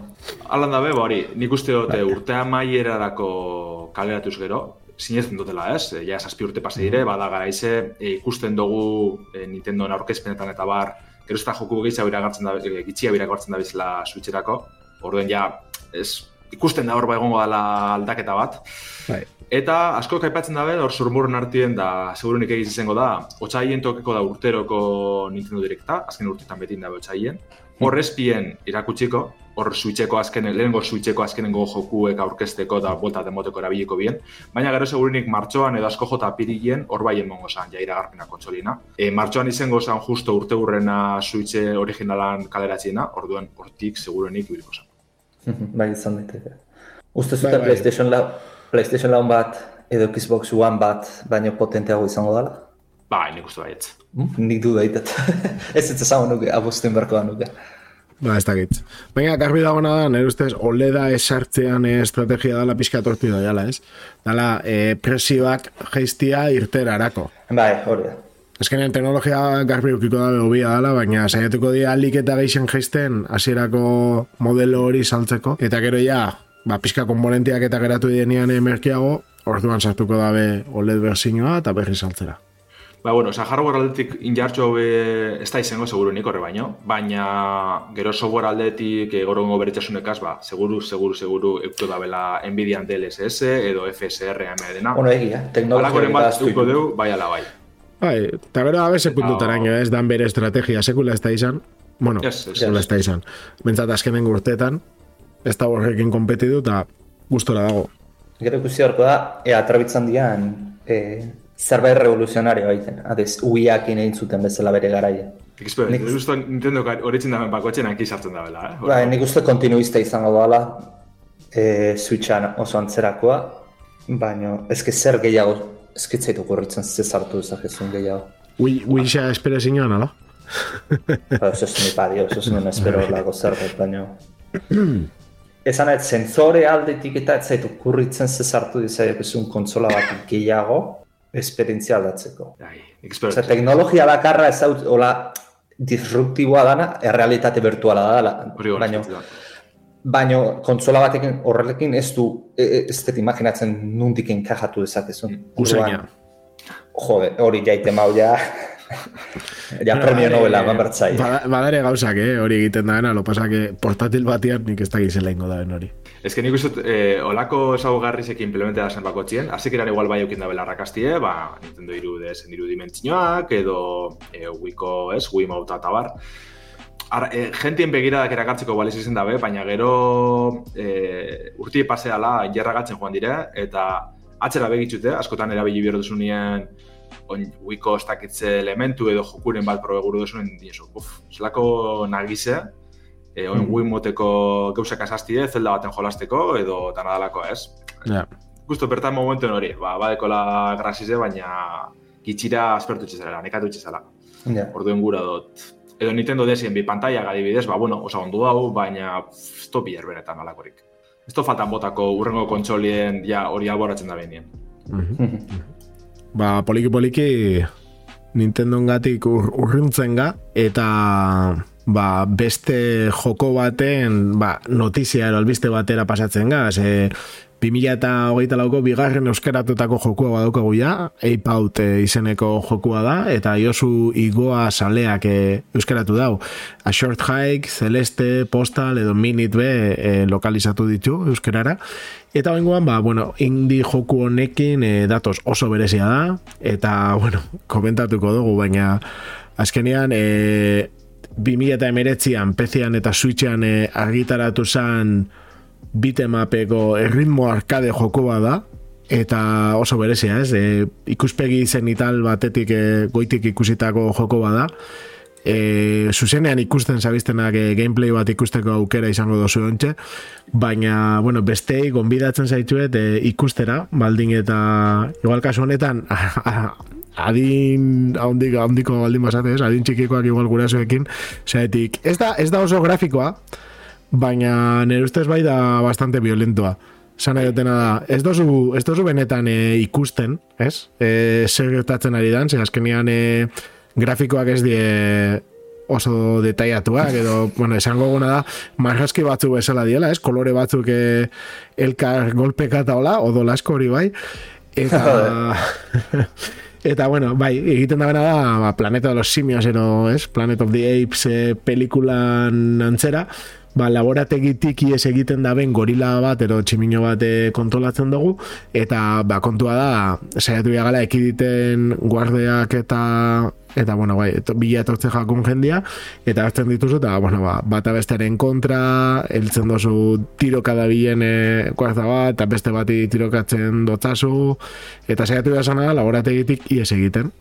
Alan dabe, ba, hori, nik uste dute urtea maierarako kaleratuz gero, sinetzen dutela, ez? E, ja, zazpi urte pase dire, bada garaize, e, ikusten dugu e, Nintendo aurkezpenetan eta bar, gero ez da joku gehiago iragartzen da, e, gitxia iragartzen da bizela switcherako, orduen ja, ez, ikusten da hor ba egongo dela aldaketa bat, bai. Eta asko kaipatzen dabe, hor surmurren artien da, segurunik egiz izango da, otxaien tokeko da urteroko Nintendo Directa, azken urtetan betin dabe otxaien. Hor espien irakutsiko, hor switcheko azken, lehenengo switcheko azkenengo jokuek aurkezteko da bolta demoteko erabiliko bien. Baina gero segurunik martxoan edo asko jota pirilien hor baien mongo zan, ja iragarpena kontsolina. E, martxoan izango zan justo urte hurrena switche originalan kaleratziena, orduan hortik segurunik ibiliko zan. Bai izan daiteke. Uste Bai, zuten bai. PlayStation lau, PlayStation lau bat edo Xbox One bat baino potenteago izango dela? Ba, nik uste baietz. Hm? Nik du daitet. ez ez ezagun nuke, abosten berko da nuke. Ba, ez dakit. Baina, garbi dagoena da, nire ustez, oleda esartzean eh, estrategia dala pixka tortu da, jala, ez? Dala, eh, presioak jaiztia irterarako. Bai, hori da. Azkenean teknologia garbi ukiko da hobia dala, baina saiatuko dira alik eta geixen jaisten hasierako modelo hori saltzeko. Eta gero ja, ba, pixka komponentiak eta geratu denean merkeago, orduan sartuko dabe OLED berzinoa eta berri saltzera. Ba, bueno, oza, hardware aldetik injartxo be, ez da izango seguru nik horre baino, baina gero software aldetik e, gorongo beretxasunekaz, ba, seguru, seguru, seguru euko da bela Nvidia DLSS edo FSR AMD-na. Ono egia, teknologia Alakoren hori bat euko deu, bai ala bai. Bai, eta gero abese puntutaraino ez, dan bere estrategia sekula ez da izan. Bueno, Yes, yes. sekula ez da izan. Bentsat azkenen urteetan, ez da horrekin kompetitu eta gustora dago. Gero ikusi horko da, ea atrabitzan dian e, zerbait revoluzionario baiten. Adez, uiakin egin zuten bezala bere garaia. Expert, Nik- uste Nintendo horitzen daben bakotxen hanki sartzen da bela, eh? Ba, nik uste kontinuista izango dela e, Switchan oso antzerakoa, baina ezke zer gehiago ezkitzait okurritzen ze sartu dezakezun gehiago. Ui, ui xa espere zinuan, ala? Ba, eso es mi padio, eso es non espero lago zerbait, baina... Esan ez, sensore aldetik eta ez zait okurritzen ze sartu dezakezun kontsola bat gehiago esperientzia aldatzeko. Osea, teknologia bakarra ez hau, hola, disruptiboa dana, errealitate virtuala da, dela. Hori hori. baina, baina kontsola batekin horrekin ez du, e, e, ez dut imaginatzen nundik enkajatu dezakezun. Usaina. Jode, hori jaite mau ja, ja premio Nobela, ban bertzai. Bada- Badare gauzak, eh, hori egiten da lo pasa que portatil batian nik ez da gizela ingo da hori. Ez que nik uste, eh, olako ezaugarrizek implementea zen bako txien, hasik eran igual bai eukin da bela rakastie, ba, Nintendo iru dezen iru dimentzioak, edo e, Wiko, ez, Wiimote eta bar. Ara, e, gentien begiradak erakartzeko baliz izen dabe, baina gero e, urti paseala jarragatzen joan dire, eta atzera begitzute, askotan erabili bihar duzunien on, Wiko estakitze elementu edo jokuren bat probe guru duzunen diezu. Uf, zelako nagize, e, oin Mhm. Wiimoteko gauzak asaztie, zelda baten jolasteko, edo tanadalako ez. Ja. Justo bertan momentuen hori, ba, badekola grasize, baina gitxira aspertu txezala, nekatu txezala. Ja. Orduen gura dut. Edo Nintendo desien bi pantalla adibidez, ba, bueno, oso ondo hau, baina ez to benetan alakorik. Ez to faltan botako urrengo kontsolien ja hori alboratzen da behinien. Ba, poliki poliki Nintendo gatik ur, urruntzen ga, eta ba, beste joko baten ba, notizia ero albiste batera pasatzen ga, ze 2008 lauko bigarren euskeratutako jokua badaukagu ja, Ape Out eh, izeneko jokua da, eta Josu Igoa saleak eh, euskeratu dau. A Short Hike, Celeste, Postal edo Minute be eh, lokalizatu ditu euskerara. Eta bengoan, ba, bueno, indie joku honekin eh, datos oso berezia da, eta, bueno, komentatuko dugu, baina azkenean, eh, 2008an, PC-an eta Switchean eh, argitaratu zen bitemapeko erritmo arkade jokoa da, eta oso berezia, ez? E, ikuspegi zenital batetik e, goitik ikusitako jokoa da. E, zuzenean ikusten zabiztenak e, gameplay bat ikusteko aukera izango dozu ontxe, baina, bueno, bestei gonbidatzen zaituet e, ikustera, baldin eta igual kasu honetan adin handiko, handiko baldin basate, ez? Adin txikikoak igual gurasoekin, zaetik, ez da, ez da oso grafikoa, baina nire ustez bai da bastante violentoa. Sana jotena da, ez dozu, ez dozu benetan e, ikusten, ez? E, zer gertatzen ari dan, ze azkenean e, grafikoak ez die oso detaiatuak, edo, bueno, esango gona da, marrazki batzuk bezala diela, ez? Kolore batzuk e, elkar golpekata hola, odola asko hori bai, eta... Eta, bueno, bai, egiten da bena da, ba, Planeta de los Simios, ero, ez? Planet of the Apes e, pelikulan antzera, ba, laborategitik ies egiten da ben gorila bat, ero tximino bat e, kontrolatzen dugu, eta, ba, kontua da, saiatu gala ekiditen guardeak eta eta bueno, bai, eto, bila etortze jakun jendia, eta hartzen dituzu, eta, bueno, ba, bata besteren kontra, heltzen dozu tiroka da bilen e, guarda bat, eta beste bati tirokatzen dotzazu, eta saiatu da sana laborategitik ies egiten.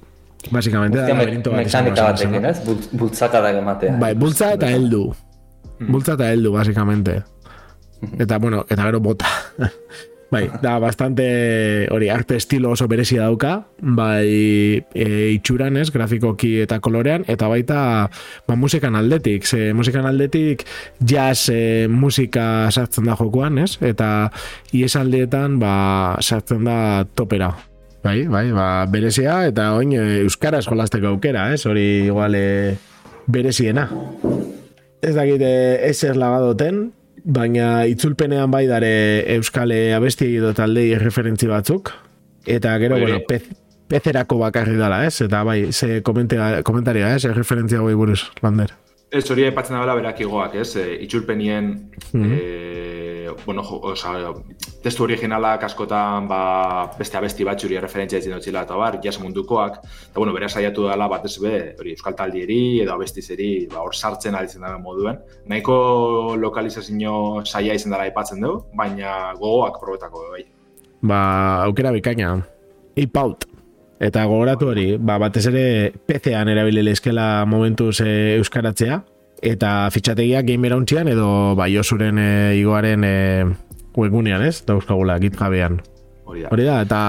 Basikamente, da, laberinto bat mekanika izango batekin, zela. ez? Bult- Bultzakadak ematea. Bai, bultza eta heldu. Bultza eta heldu, basikamente. Eta, bueno, eta gero bota. bai, da, bastante, hori, arte estilo oso berezia dauka, bai, e, itxuran, ez, grafikoki eta kolorean, eta baita, ba, musikan aldetik, ze musikan aldetik jazz e, musika sartzen da jokoan, ez, eta iesaldietan, ba, sartzen da topera. Bai, bai, ba, berezia, eta oin, e, euskaraz jolasteko aukera, ez, hori igual e, bereziena. Ez dakite ezer labadoten, baina itzulpenean bai dare euskale abesti edo taldei referentzi batzuk, eta gero, Bai, bueno, pez, pezerako bakarri dala, ez? Eta bai, ze komentea, komentaria, ez? Referentzia hoi buruz, Lander. Ez hori aipatzen dabela berak igoak, ez? E, itxulpenien, Mhm. e, bueno, jo, oza, testu originalak askotan ba, beste abesti batxuri referentzia ditzen dutzila eta bar, jazz mundukoak, eta bueno, bera saiatu dela batez be, hori euskal taldieri edo abestizeri, ba, hor sartzen ari zen daren moduen. Nahiko lokalizazio saia izan dela aipatzen dugu, baina gogoak probetako bai. Ba, aukera bikaina. Ape out. Eta gogoratu hori, ba, batez ere PC-an erabili lehizkela momentuz e, euskaratzea, eta fitxategia gamer hauntzian edo ba, josuren e, igoaren e, webgunean, ez? Da euskagula, gitjabean. Hori da. Hori da, eta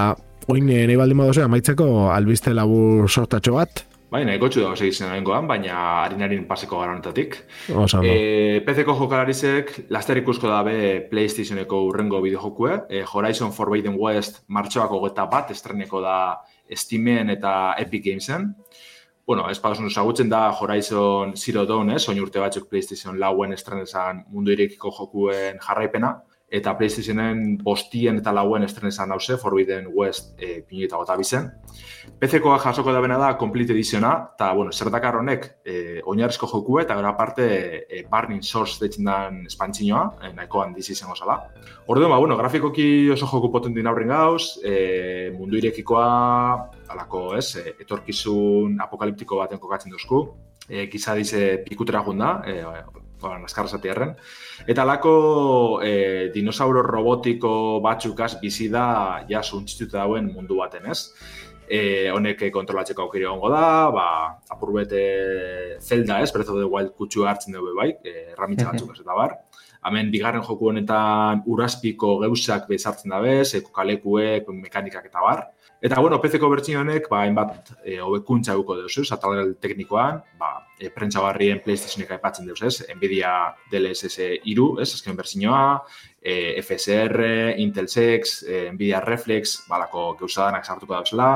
oin nahi baldin badozu, amaitzeko albiste labur sortatxo bat, Bai, nahiko txu dago segitzen nahengoan, baina harinarin paseko gara honetatik. oso ondo. E, PC-ko jokalarizek, laster ikusko dabe PlayStationeko urrengo bideojokue. E, Horizon Forbidden West martxoako geta bat estreneko da Steamen eta Epic Gamesen. Bueno, ez pagosun ezagutzen da Horizon Zero Dawn, ez? Oin urte batzuk PlayStation lauen estrenezan mundu irekiko jokuen jarraipena. Eta PlayStationen bostien eta lauen estrenezan hause, Forbidden West e, pinu eta gota bizen. PC-koa jasoko da bena da Complete Editiona, eta, bueno, zer dakar honek, e, oinarrizko jokue, eta gara parte e, Burning Source deitzen dan espantzinoa, e, nahiko handiz izango zala. Orduan, ba, bueno, grafikoki oso joku potentin aurren gauz, e, mundu irekikoa, alako, ez, e, etorkizun apokaliptiko baten kokatzen duzku, e, gizadiz e, pikutera junda, e, naskarra zati erren. Eta alako e, dinosauro robotiko batzukaz bizi da ja suntxituta dauen mundu baten, ez? E, honek kontrolatzeko aukeri egongo da, ba, apur bete Zelda, ez? Breath of the Wild kutsu hartzen dugu bai, e, erramitza batzuk ez eta bar. Hemen bigarren joku honetan uraspiko geuzak bezartzen da bez, eko kalekuek, mekanikak eta bar. Eta, bueno, PC-ko bertsin honek, ba, hainbat e, hobekuntza guko deuz, ez? Atal teknikoan, ba, e, prentsa barrien PlayStationek aipatzen deuz, ez? Nvidia DLSS iru, ez? Azken bertsinoa, e, FSR, Intel 6, e, Nvidia Reflex, balako geuzadanak sartuko dauzela,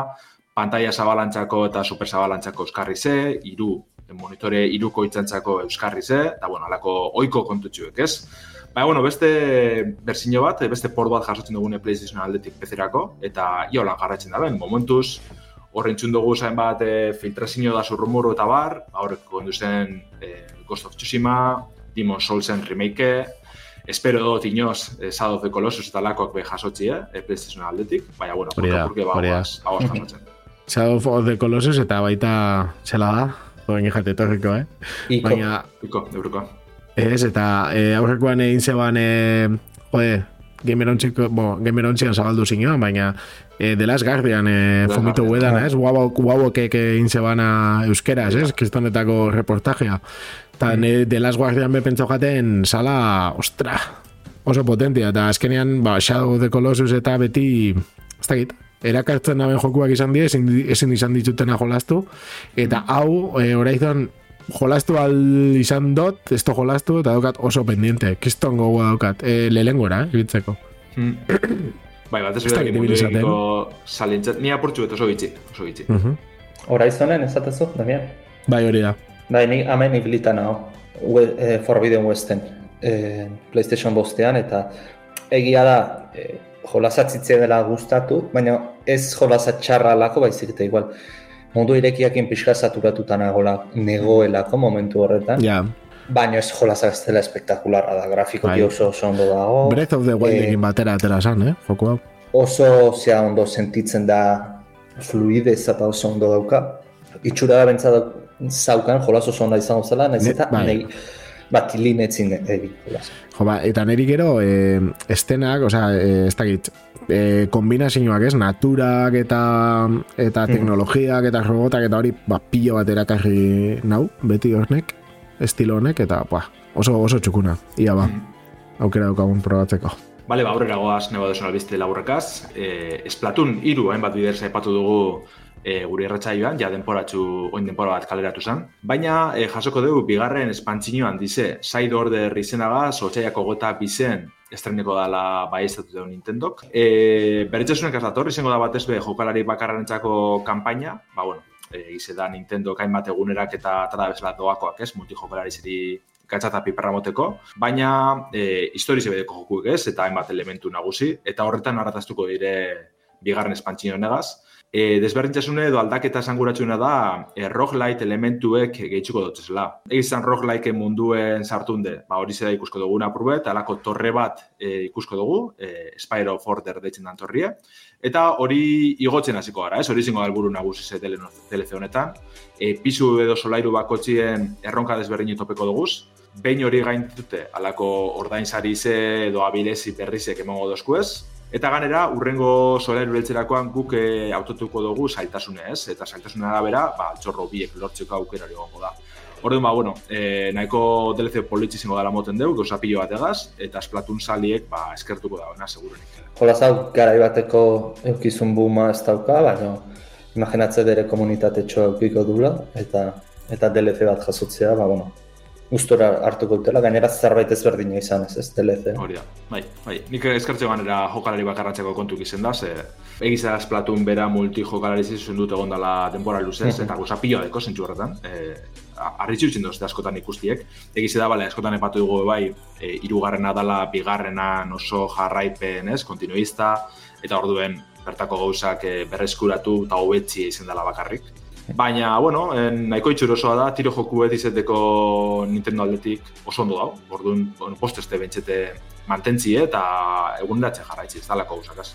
pantalla zabalantzako eta super zabalantzako euskarri ze, iru, monitore iruko itzantzako euskarri ze, eta, bueno, alako oiko kontutxuek, ez? Ba, bueno, beste berzino bat, beste port bat jasotzen dugune PlayStation aldetik pezerako, eta iola garratzen da ben, momentuz, horrentzun dugu zain bat e, filtrazio da zurrumuru eta bar, ba, horrek konduzen e, Ghost of Tsushima, Demon Soulsen remake, espero dut inoz e, Shadow of the Colossus eta lakoak be jasotzi, eh, e, PlayStation aldetik, baina, bueno, Hori da, purke ba, hori da. aguas, aguas jasotzen. Shadow of the Colossus eta baita zela da, joen jate etorriko, eh? Iko. Baina, Iko, euruko. Ez, eta e, aurrekoan egin zeban, e, jode, gamerontxiko, bo, gamerontxian zabaldu zinean, baina e, The Last Guardian e, Last fomito huedan, ez? Guabok, guabokek egin zebana euskeraz, ez? Kristonetako reportajea. Eta mm. The Last Guardian be pentsau jaten, sala, ostra, oso potentia, eta azkenean, ba, Shadow of the Colossus eta beti, ez dakit, erakartzen daben jokuak izan die, ezin, ezin izan ditutena jolastu, eta hau, e, Horizon, jolastu al izan dot, esto jolastu, eta daukat oso pendiente, kiston gogoa daukat, e, lelengora, eh, ibiltzeko. Hmm. bai, bat ez Ez mundu ibili izaten. salintzat, ni apurtxu oso bitxi, oso bitxi. Mhm. Horizonen, ezatezu, Damian? Bai, hori da. Bai, ni hemen ibilita nago, we, e, Forbidden Westen, e, PlayStation bostean, eta egia da, e, jolasatzitzea dela gustatu, baina ez jolasat txarra lako, baizik eta igual, mundu irekiakin pixka saturatuta nagola, negoelako momentu horretan, Ja, baina ez jolasa ez dela espektakularra da, grafiko Bai. oso oso ondo dago, Breath of the Wildekin batera atera zan, eh? Joko hau. oso zea ondo sentitzen da fluidez eta oso ondo dauka. Itxura da bentsa zaukan, jolas oso onda izango zela, nahiz eta bai. Bat linetzin egin jolas. Jo, ba, eta neri gero, e, estenak, osea, e, ez dakit, e, kombinazioak ez, naturak eta eta teknologiak eta robotak eta hori, ba, pilo bat erakarri nau, beti honek, estilo honek, eta, ba, oso, oso txukuna, ia ba, aukera daukagun probatzeko. Bale, ba, aurrera goaz, nebo desun albiste laburrekaz. E, Splatoon iru hainbat bider aipatu dugu e, gure erratzaioan, ja denporatxu, oin denpora bat kaleratu zen. Baina e, jasoko dugu bigarren espantzinoan dize, Side Order izenaga, sotxaiako gota bizen estreneko dala bai estatu dugu Nintendok. E, Berritxasunek ez dator, izango da batez be jokalari bakarrentzako kanpaina, ba, bueno, e, ize da Nintendo hainbat egunerak eta tada bezala doakoak, ez, multijokalari zeri gatza eta piperra moteko, baina e, historize bedeko jokuek ez, eta hainbat elementu nagusi, eta horretan arrataztuko dire bigarren espantzino negaz. E, desberdintasune edo aldaketa esanguratsuena da e, roguelite elementuek gehitzuko dotzela. Egizan roguelike munduen sartunde, ba, hori zera ikusko dugu apurbe, alako torre bat e, ikusko dugu, e, Spire of Order deitzen dan torrie, eta hori igotzen hasiko gara, ez? Hori zingo da helburu nagusi ze tele, teleze honetan. E, pisu edo solairu bakotxien erronka desberdin topeko duguz, behin hori gaintute alako ordainsari ze edo abilezi berrizek emango dozku ez, Eta ganera, urrengo solairu beltzerakoan guk e, autotuko dugu zailtasune ez, eta zailtasune arabera, ba, txorro biek lortzeko aukerari gongo da. Orduan, ba, bueno, e, nahiko DLC politxe zingo dara moten dugu, gauza pilo bat egaz, eta esplatun saliek, ba, eskertuko da, bena, segurenik. Jola zau, gara bateko eukizun buma ez dauka, baina imaginatze dere komunitate txoa eukiko dula, eta eta DLC bat jasotzea, ba, bueno, gustora hartuko dutela, gainera zerbait ezberdina izan ez, ez DLC. Hori da, bai, bai. Nik eskertzeko ganera jokalari bakarratzeko kontuk izen da, ze egizera esplatun bera multi jokalari zizun dut egon dela denbora luzez, mm eta guza pilo deko zentsu horretan. E, Arritxu dut, askotan ikustiek. Egize da, bale, askotan epatu dugu bai, e, irugarrena dala, bigarrena oso jarraipen, ez, kontinuista, eta orduen bertako gauzak e, berreskuratu eta hobetzi izan dela bakarrik. Baina, bueno, en, nahiko itxurosoa da, tiro joku beti izeteko Nintendo aldetik oso ondo dau. Orduan, bueno, posteste bentsete mantentzi eta egun datxe jarraitzi, ez dalako gauzakaz.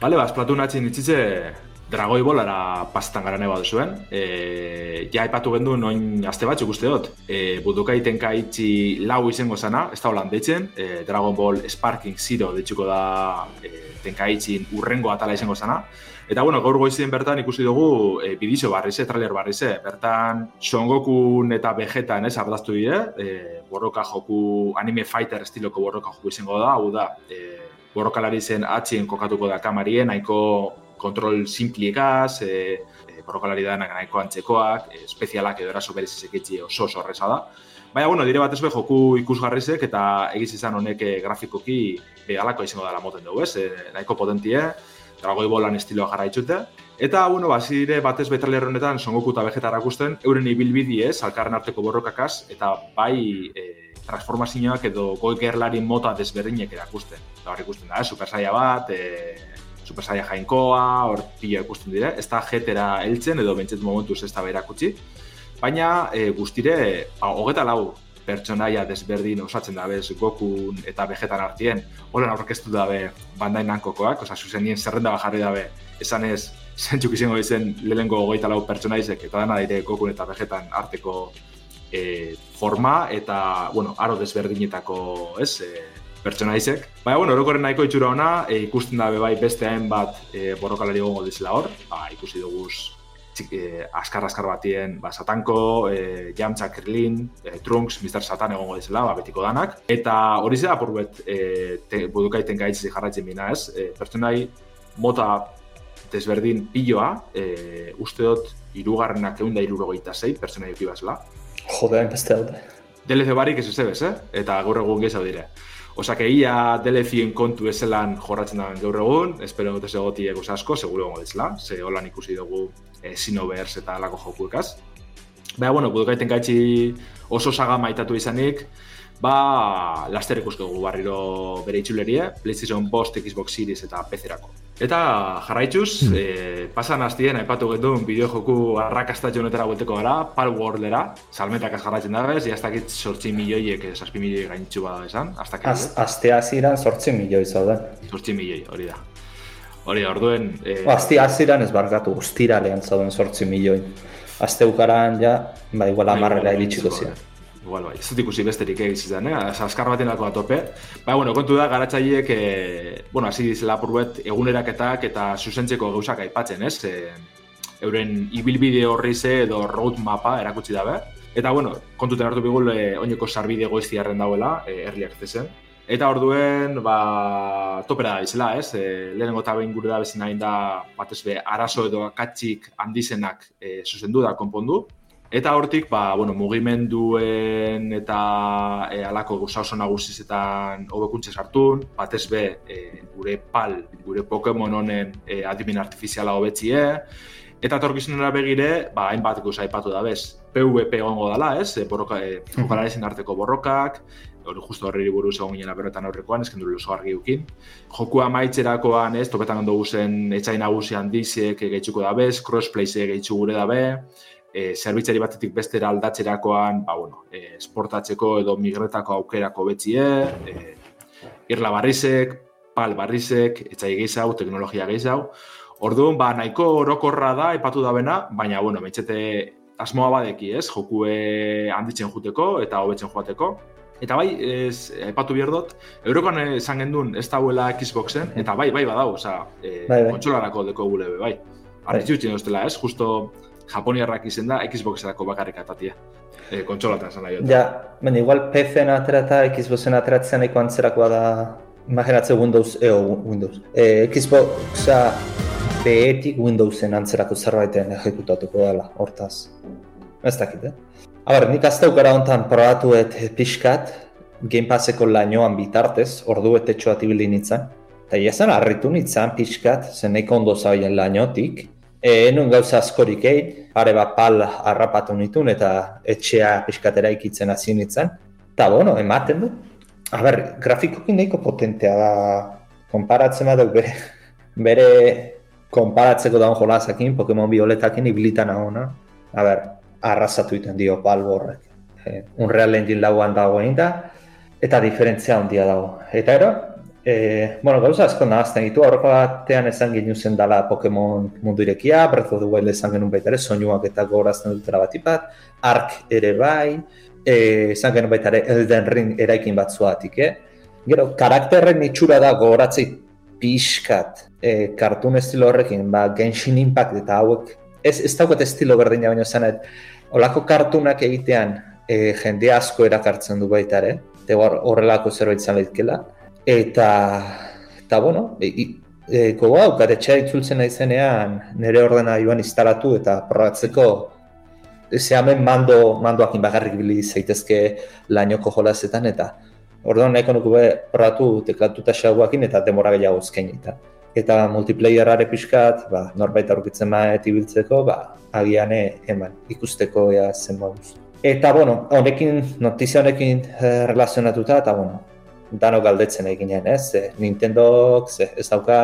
Bale, ba, Splatoon atxin itxitze dragoi bolara pasetan gara neba duzuen. E, ja epatu gendu noin aste batzuk uste dut. E, buduka itenka lau izango zana, ez da holan deitzen. E, Dragon Ball Sparking Zero ditxuko da e, tenka urrengo atala izango zana. Eta bueno, gaur goizien bertan ikusi dugu e, bidizo barrize, trailer barrize. Bertan Son Gokun eta Vegetan ez ardaztu dire, e, borroka joku, anime fighter estiloko borroka joku izango da, hau da, e, borrokalari zen atxien kokatuko da kamarien, nahiko kontrol simpliekaz, e, e, borrokalari da nahiko antzekoak, e, espezialak edo eraso berez ezeketzi oso horreza da. Baina, bueno, dire batez be, joku ikusgarrizek eta egiz izan honek grafikoki behalako izango dela moten dugu, ez? E, nahiko potentie, dragoi bolan estiloa jarraitzute. Eta, bueno, bazire batez betraler honetan songoku eta vegeta erakusten, euren ibilbidi ez, alkarren arteko borrokakaz, eta bai e, transformazioak edo goi gerlari mota desberdinek erakusten. Eta hor ikusten da? Super Saia bat, e, Super Saia jainkoa, hor pila ikusten dire, ez da jetera heltzen edo bentsет momentuz ez da berakutsi. Baina e, guztire, ba, hogeta lau pertsonaia desberdin osatzen dabe Gokun eta Vegetan artien, holan aurkeztu dabe Bandai Namcokoak, oza, zuzenien zerrenda jarri dabe, esan ez, zentzuk izango izen lehenko goita lau pertsonaizek, eta dana daite Gokun eta Vegetan arteko e, forma, eta, bueno, aro desberdinetako, ez, e, pertsonaizek. Baina, bueno, orokorren nahiko itxura ona, e, ikusten dabe bai beste bat e, borrokalari gongo dizela hor, ba, ikusi duguz eh, askar askar batien ba, Satanko, eh, Jamtza Krillin, eh, Trunks, Mr. Satan egongo dizela, ba, betiko danak. Eta hori zera purbet eh, te, budukaiten gaitzi jarraitzen bina ez, eh, pertsonai mota desberdin piloa, eh, uste dut irugarrenak egun da irurogeita zei, pertsonai eki bazela. Jode, beste dut. DLC barik ez ez eh? eta gaur egun gezau dire. Osak egia DLC-en kontu ezelan jorratzen da gaur egun, espero dut ez egoti egos asko, seguro gongo dizela, ze holan ikusi dugu e, Sinovers eta alako jokuekaz. Baina, bueno, budukaiten gaitxi oso saga maitatu izanik, ba, laster ikuskegu barriro bere itxulerie, PlayStation Bost, Xbox Series eta PC-erako. Eta jarraitzuz, mm. e, pasan hastien, aipatu gendun bideo joku arrakasta jonetara buelteko gara, Pal Worldera, salmetak jarraitzen da bez, iaztakit sortzi milioiek, sortzi milioi gaintxu bada esan, aztakit. Az, azte aziran sortzi milioi zauden. Sortzi milioi, hori da. Hori, orduen... Eh... Azti, aziran ez bargatu, ustira lehen zauden sortzi milioi. Azte ukaran, ja, ba, igual bai, amarrela iritsiko zian. Igual, bai, ez dut ikusi besterik egiz izan, eh? Azkar baten lako atope. Ba, bueno, kontu da, garatzaileek, eh, bueno, hasi dizela purbet, eguneraketak eta zuzentzeko gauzak aipatzen, ez? E, euren ibilbide horri ze edo road mapa erakutsi dabe. Eta, bueno, kontuten hartu bigul, eh, oineko sarbide goiztiarren dauela, eh, early. Eta orduen, ba, topera da izela, ez? E, lehenengo eta behin gure da bezin nahi da, batez be, arazo edo akatzik handizenak e, zuzendu da, konpondu. Eta hortik, ba, bueno, mugimenduen eta e, alako gauza oso nagusizetan hobekuntze sartun, batez be, e, gure pal, gure Pokemon honen e, adimin artifiziala hobetzie, eta torkizunera begire, ba, hainbat gauza aipatu da bez, PvP gongo dela, ez? E, borroka, e, arteko borrokak, hori justo horri buruz egon ginen aberretan aurrekoan, ez kendu oso argi ukin. Jokua maitzerakoan, ez, topetan ondo guzen etxain nagusian dizek gehitzuko dabe, crossplay ze gehitzu gure dabe, e, zerbitzari batetik bestera aldatzerakoan, ba, bueno, e, esportatzeko edo migretako aukerako betzie, e, irla barrizek, pal barrizek, etxai gehiago, teknologia gehiago. Orduan, ba, nahiko orokorra da, ipatu da bena, baina, bueno, metxete asmoa badeki, ez? Jokue handitzen juteko eta hobetzen joateko Eta bai, ez, aipatu behar dut, Europan esan gendun ez dauela Xboxen, eta bai, bai badau, oza, e, Bai, bai. kontsolarako deko gule, bai. Bai. Arritxu utzi doztela, ez? Justo Japoniarrak izen da Xboxerako bakarrik atatia. E, kontsolatan esan nahi dut. Ja, baina igual PC-en aterata, Xboxen ateratzen nahiko antzerakoa da, imaginatze Windows, eo, Windows. E, Xboxa behetik Windowsen antzerako zerbaiten ejekutatuko dela, hortaz. Ez dakit, eh? A ber, nik azte gara hontan probatuet pixkat, Game Passeko lainoan bitartez, ordu betetxoa tibili nintzen. Eta iazan harritu nintzen pixkat, zen nahiko ondo zauen lainotik. E, enun gauza askorik egin, pare bat pal harrapatu nituen eta etxea pixkat eraikitzen hasi nintzen. Eta, bueno, ematen du. A ber, grafikokin nahiko potentea da, konparatzen baduk bere, bere konparatzeko daun jolasakin, Pokemon Violetakin ibilitan agona. A ber, arrasatu iten dio balborrek. E, Unreal Engine lauan dagoen da, eta diferentzia handia dago. Eta ero, e, bueno, gauza asko nahazten ditu, aurreko batean esan ginen zen dala Pokemon mundu irekia, Breath of the Wild esan genuen baita ere, soinuak eta gorazten dutela bat ipat, Ark ere bai, e, esan genuen baita ere Elden Ring eraikin batzuatik, eh? Gero, karakterren itxura da gogoratzei pixkat e, kartun estilo horrekin, ba, Genshin Impact eta hauek, ez, ez daukat estilo berdina baina zanet, olako kartunak egitean e, jende asko erakartzen du baita ere, hor- horrelako zerbait izan lehitkela, eta, eta bueno, e, e, gogo hau, etxea itzultzen naizenean nire ordena joan instalatu eta probatzeko ze hemen mando, mandoakin bakarrik bili zaitezke lainoko jolasetan eta orduan nahiko nuke be probatu teklatu eta xaguakin eta demora gehiago eskainita. Eta multiplayerare pixkat, ba, norbait aurkitzen maet ibiltzeko, ba, agian e- eman, ikusteko ea zen moduz. Eta, bueno, honekin, notizia honekin eh, relazionatuta, eta, bueno, dano galdetzen eginen, ez? E, Nintendok, ze, ez dauka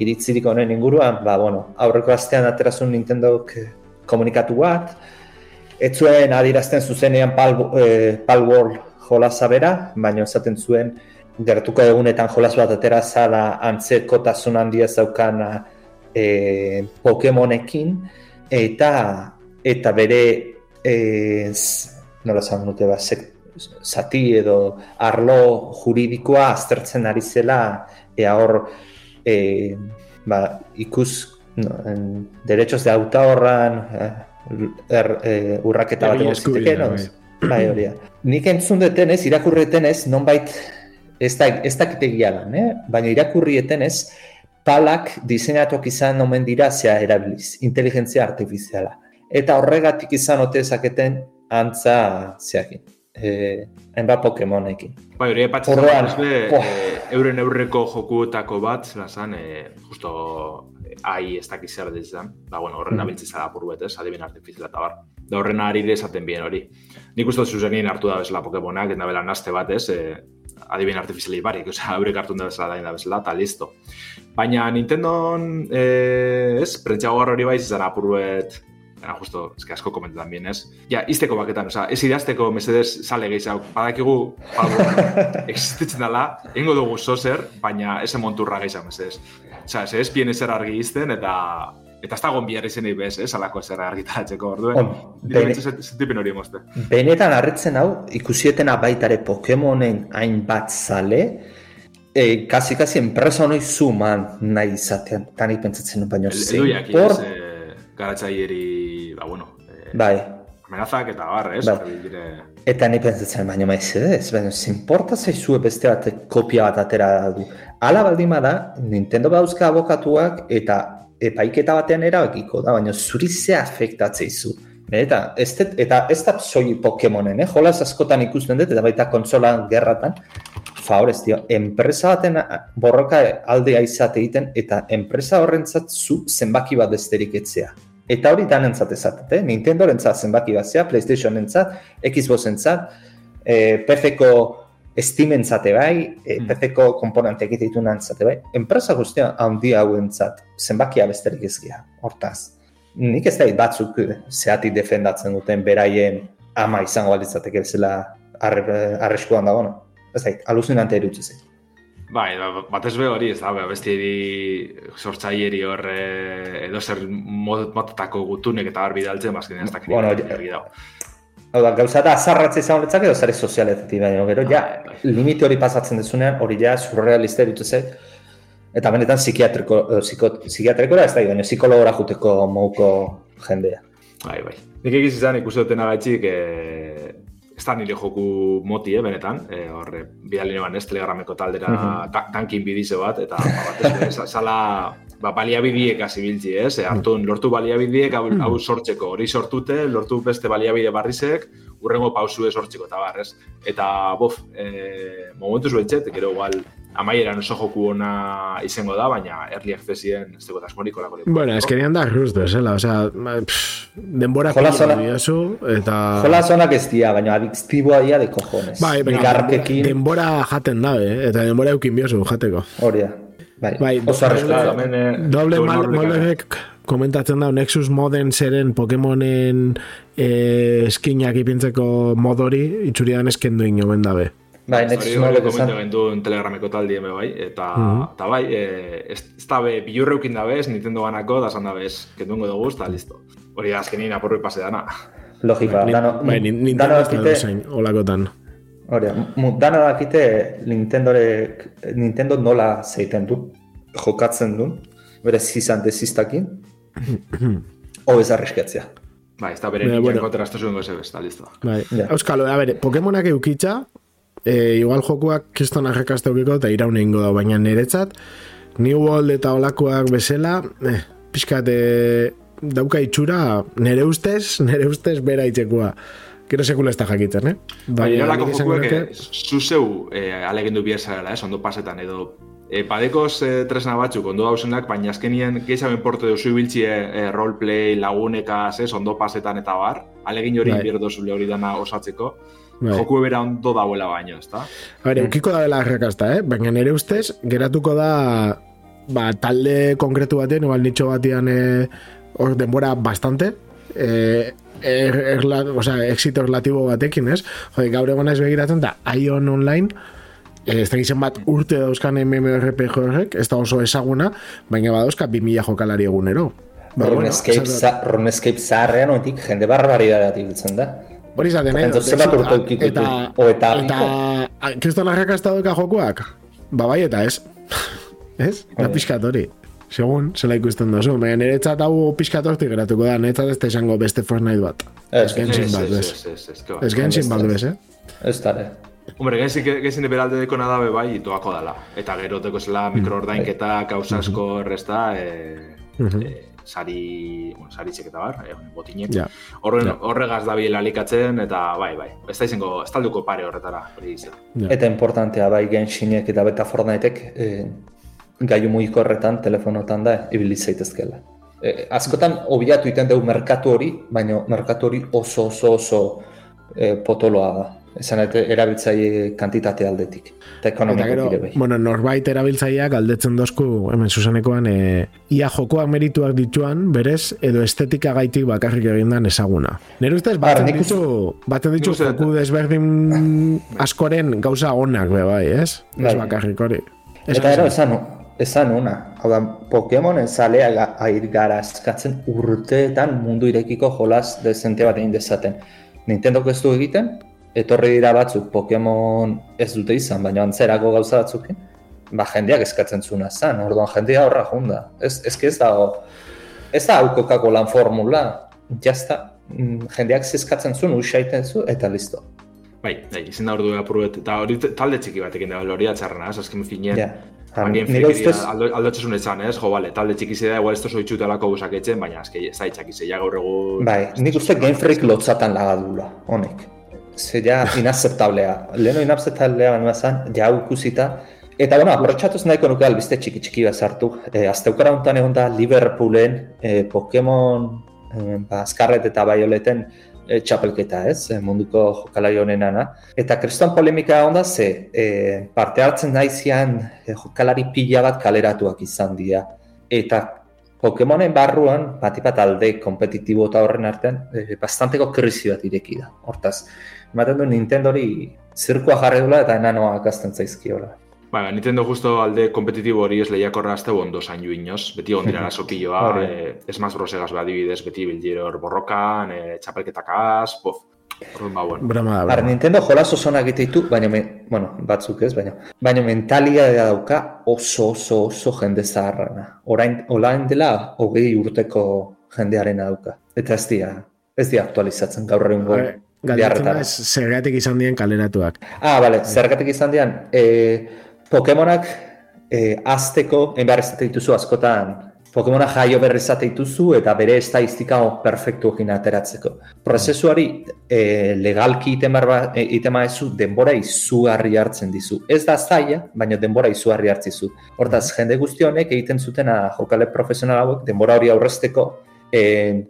iritzirik honen inguruan, ba, bueno, aurreko astean aterazun Nintendok eh, komunikatu bat, ez zuen adirazten zuzenean Pal, eh, Pal World jolasa bera, baina esaten zuen gertuko egunetan jolas bat atera zala antzekotasun handia zaukana eh, Pokemonekin, eta eta bere eh, z- nola esan dute ba, sek, zati edo arlo juridikoa aztertzen ari zela ea hor eh, ba, ikus no, en, derechos de autorran eh, er, eh, urraketa bat Egile egon zitekeen, eskubidea, oz? Bai, hori. Nik entzun detenez, irakurretenez, nonbait ez da, ez dakit egia da, eh? baina irakurrietenez, palak diseinatuak izan omen dira zea erabiliz, inteligentzia artifiziala. Eta horregatik izan ote zaketen antza zeakin. Eh, hainbat Pokemonekin. Bai, hori epatzen Orduan, zan, be, buah. e, euren aurreko jokuetako bat, zela zan, e, justo e, ai ez dakiz zer dizan, ba, bueno, horren Mhm. abiltzen zara apur bet, ez, adibin artifiziala eta bar. Da horren ari esaten bien hori. Nik uste zuzenien hartu da bezala Pokemonak, eta bela naste bat, ez, e, adibin artifiziali barik, osea, eurek hartu da bezala da bezala, eta listo. Baina Nintendon, e, ez, prentxago hori bai izan apur bet, Baina, justo, eske asko komentetan bien, ez? Ja, izteko baketan, oza, ez idazteko mesedez sale gehiago. Badakigu, pago, existitzen dela, ingo dugu zozer, baina ese monturra gehiago mesedez. Oza, ez ez pien ezer argi izten, eta eta ez dagoen bihar izenei bez, ez, alako ezer argitaratzeko, orduen. Sentipen hori emozte. Benetan harritzen hau, ikusietena baitare Pokemonen hainbat zale, e, kasi kasi enpresa honoi zuman nahi izatean, tani pentsatzen dut baino zein Edoiak, por, e, garatzaileri, ba, bueno, e, bai, amenazak eta bar, ez? Bai. Dire, eta ni pentsatzen baino maiz ez, baina zinporta zaizue beste bat kopia bat atera du. Hala baldin bada, Nintendo bauzka abokatuak eta epaiketa batean erabakiko da, baina zuri ze afektatzeizu. Eta ez, det- eta ez da soi Pokemonen, eh? jolaz askotan ikusten dut, eta baita kontsolan gerratan, favorez, dio, enpresa baten borroka aldea izate egiten, eta enpresa horrentzat zu zenbaki bat besterik etzea. Eta hori danentzat ezatet, eh? Nintendo rentzat zenbaki bat zea, Playstation entzat, Xbox entzat, eh, PC-ko Steam entzate bai, Hmm. PC-ko komponente egite ditu nantzate bai, enpresa guztia handi hauentzat zenbakia besterik ezgia, hortaz. Nik ez da batzuk eh, zeatik defendatzen duten beraien ama izango balitzateke bezala arre, arriskuan dago, no? Ez da, aluzinante erutzi zait. Bai, ba- batez be hori, ez da, ba, bestieri sortzaileri hor eh, edo zer mod, motatako gutunek eta hor bidaltzen, bazkenean ez dakit Bueno. Hau da, gauza da, azarratze izan horretzak edo zare sozialetetik, baina gero, ja, Bai, limite hori pasatzen dezunean, hori ja, surrealista ditu zait, eta benetan psikiatriko, eh, psiko, psikiatrikora ez da, baina psikologora juteko moduko jendea. Bai, bai. Nik egiz izan ikusi duten agaitxik, e, ez da nire joku moti, eh, benetan, e, horre, bidali neban ez, telegrameko taldera Mhm. ta tankin bidize bat, eta ba, batez ere, za- zala, ba, baliabidiek hasi biltzi, ez? E, hartu, lortu baliabidiek hau, hau sortzeko, hori sortute, lortu beste baliabide barrizek, urrengo pausue sortzeko, eta bar, ez? Eta, bof, e, momentuz behitzet, gero igual, amaieran oso joku ona izango da, baina early accessien ez dugu asmorik olako leku. Bueno, eskenean da justo, esela, osea, ma, pff, denbora Jola zona- diozu, eta... Jola zonak ez dira, baina adiktiboa dira de cojones. Bai, baina denbora jaten dabe, eta denbora eukin biozu jateko. hori da. Bai, Bai, oso eh, Doble mal, molerek komentatzen da Nexus moden zeren Pokemonen eh, eskinak ipintzeko modori itxuridan eskendu inoen dabe. Bai, Nexus komentu esan. genduen telegrameko taldi eme bai, eta, Mhm. eta bai, e, ez, ez da be, bilurreukin da bez, Nintendo ganako, da zan da bez, kendungo dugu, eta listo. Hori da, azkenin apurri pase dana. Logikoa, Ni- dano, bai, dano ez dozain, olakotan. Hori da, mu- dano dakite Nintendorek, Nintendo nola zeiten du, jokatzen du, bere zizan deziztakin, hobez arriskatzea. Bai, ez da bere ninja bueno. kontrastu zuen goze bez, eta listo. Bai. Ja. Euskalo, a ber, Pokemonak eukitza, e, igual jokuak kiston arrekazte eukiko eta iraun egingo da, baina niretzat, New World eta olakoak bezala, eh, pixkat, e, dauka itxura, nere ustez, nere ustez bera itxekua. Gero sekula ez da jakitzen, eh? Bai, nik esango jokuek, eh, zuzeu eh, alegindu bierzara, ez, ondo pasetan, edo E, badekoz e, tresna batzuk ondo dauzenak, baina azkenien gehiago porte duzu ibiltzie e, roleplay, lagunekaz, ez, ondo pasetan eta bar, alegin hori Bai. inbierdo zule hori dana osatzeko, Bai. joku bera ondo dauela baino, ezta? A ber, eukiko da dela arrakasta, eh? Baina nire ustez, geratuko da ba, talde konkretu batean, igual nitxo batean eh, denbora bastante, eh, er, erla, o sea, exito relatibo batekin, ez? Jode, gaur egon ez begiratzen da, Ion Online, eh, ez da gizien bat urte dauzkan MMORPG horrek, ez da oso ezaguna, baina badauzka 2000 jokalari egunero. Ba, bueno, RuneScape, esan- za, RuneScape zaharrean oetik jende barbaridadatik biltzen da. Hori izaten, eh? Edukiko Eta? O eta eta, a- kriston arrakasta doka jokuak? Ba, bai eta ez. ez? Da pixkat hori. Segun, zela ikusten duzu. Baina niretzat hau pixkat hortik geratuko da. Niretzat ez da izango beste Fortnite bat. Ez, Genshin Ez, bat, ez, ez, ez, ez. Ez Genshin bat, bez, eh? Ez dara. Hombre, genzin, genzin beralde deko nada be bai, doako dala. Eta gero teko zela mikroordainketa, kausa asko errezta, e, Mhm. e, sari, bueno, sari txeketa bar, e, botinek. Ja. Horren, Ja. Horregaz da biela alikatzen, eta bai, bai. Ez da izango, ez talduko pare horretara, hori. Ja. Eta importantea bai Genshinek eta beta Fortniteek e, gaiu mugiko horretan, telefonotan da, ibili zaitezkela. E, askotan, obiatu iten dugu merkatu hori, baina merkatu hori oso oso oso e, potoloa da. Esan ete, erabiltzaile kantitate aldetik. Eta Eta ekonomikoki gero, ere bai. bueno, norbait erabiltzaileak galdetzen dozku, hemen zuzenekoan, e, ia jokoak merituak dituan, berez, edo estetika gaitik bakarrik egindan ezaguna. Nire ustez, batzen uste- ditu, batzen ditu joku desberdin askoren gauza onak, be bai, ez? Ez Bai. bakarrik hori. Eta ero, esan, esan una. Hau da, Pokemonen zalea ga, air gara eskatzen urteetan mundu irekiko jolas dezente bat egin dezaten. Nintendoko ez du egiten, etorri dira batzuk Pokemon ez dute izan, baina antzerako gauza batzukin, ba jendeak eskatzen zuna zan, orduan jendea horra junda. Ez, ez, ez dago, ez da hau Coca-Cola formula, jazta, mm, jendeak eskatzen zuen, usaiten zu, eta listo. Bai, bai, izin da ordu apuruet, eta hori talde txiki batekin da, hori atxarrena, azken finien. Ja. Yeah. Nire ustez, aldo, aldotzezun etzan, ez? Jo, bale, talde txiki zidea, igual ez tozo itxutelako gusak etzen, baina azke, ez da itxaki zeia gaur egun... Bai, nik uste Game Freak lotzatan lagadula, honek. Ze ja inazeptablea. Leheno inazeptablea baina zan, ja hau ikusita. Eta, bueno, aprotxatuz nahiko nuke albiste txiki txiki bat sartu. E, Azteukara honetan egon da Liverpoolen e, Pokemon e, ba, Scarlet eta Violeten e, txapelketa, ez? E, munduko jokalari honenana. Eta kriston polemika egon da, ze e, parte hartzen naizian e, jokalari pila bat kaleratuak izan dira. Eta Pokemonen barruan, bati bat alde kompetitibo eta horren artean, e, bastanteko krisi bat ireki da. Hortaz, ematen du Nintendori zirkoa jarri dula eta enanoa akazten zaizkiola. Ba, Nintendo justo alde kompetitibo hori ez lehiakorra azte ondo zain ju inoz. Beti ondira la sopilloa, Hori. e, Smash Bros. egaz adibidez, beti bildiro hor borrokan, e, txapelketakaz, pof. Orduan, ba, bueno. Da, Ara, broma. Nintendo jolas oso onak egite ditu, baina, me, bueno, batzuk ez, baina, baina mentalidadea dauka oso, oso, oso jende zaharrana. Orain, olain dela, hogei urteko jendearena dauka. Eta ez dira, ez dira aktualizatzen gaur egun Bai, Galdetzen da, zergatik izan dien kaleratuak. Ah, bale, zergatik izan dian, e, Pokemonak e, azteko, egin behar ez dituzu askotan, Pokemona jaio berri izate dituzu eta bere estadistika perfektuekin ateratzeko. Prozesuari e, legalki iten barba, e, iten maezu denbora izugarri hartzen dizu. Ez da zaila, baina denbora izugarri hartzizu. Hortaz, jende guzti honek egiten zutena jokale profesional hauek denbora hori aurrezteko e,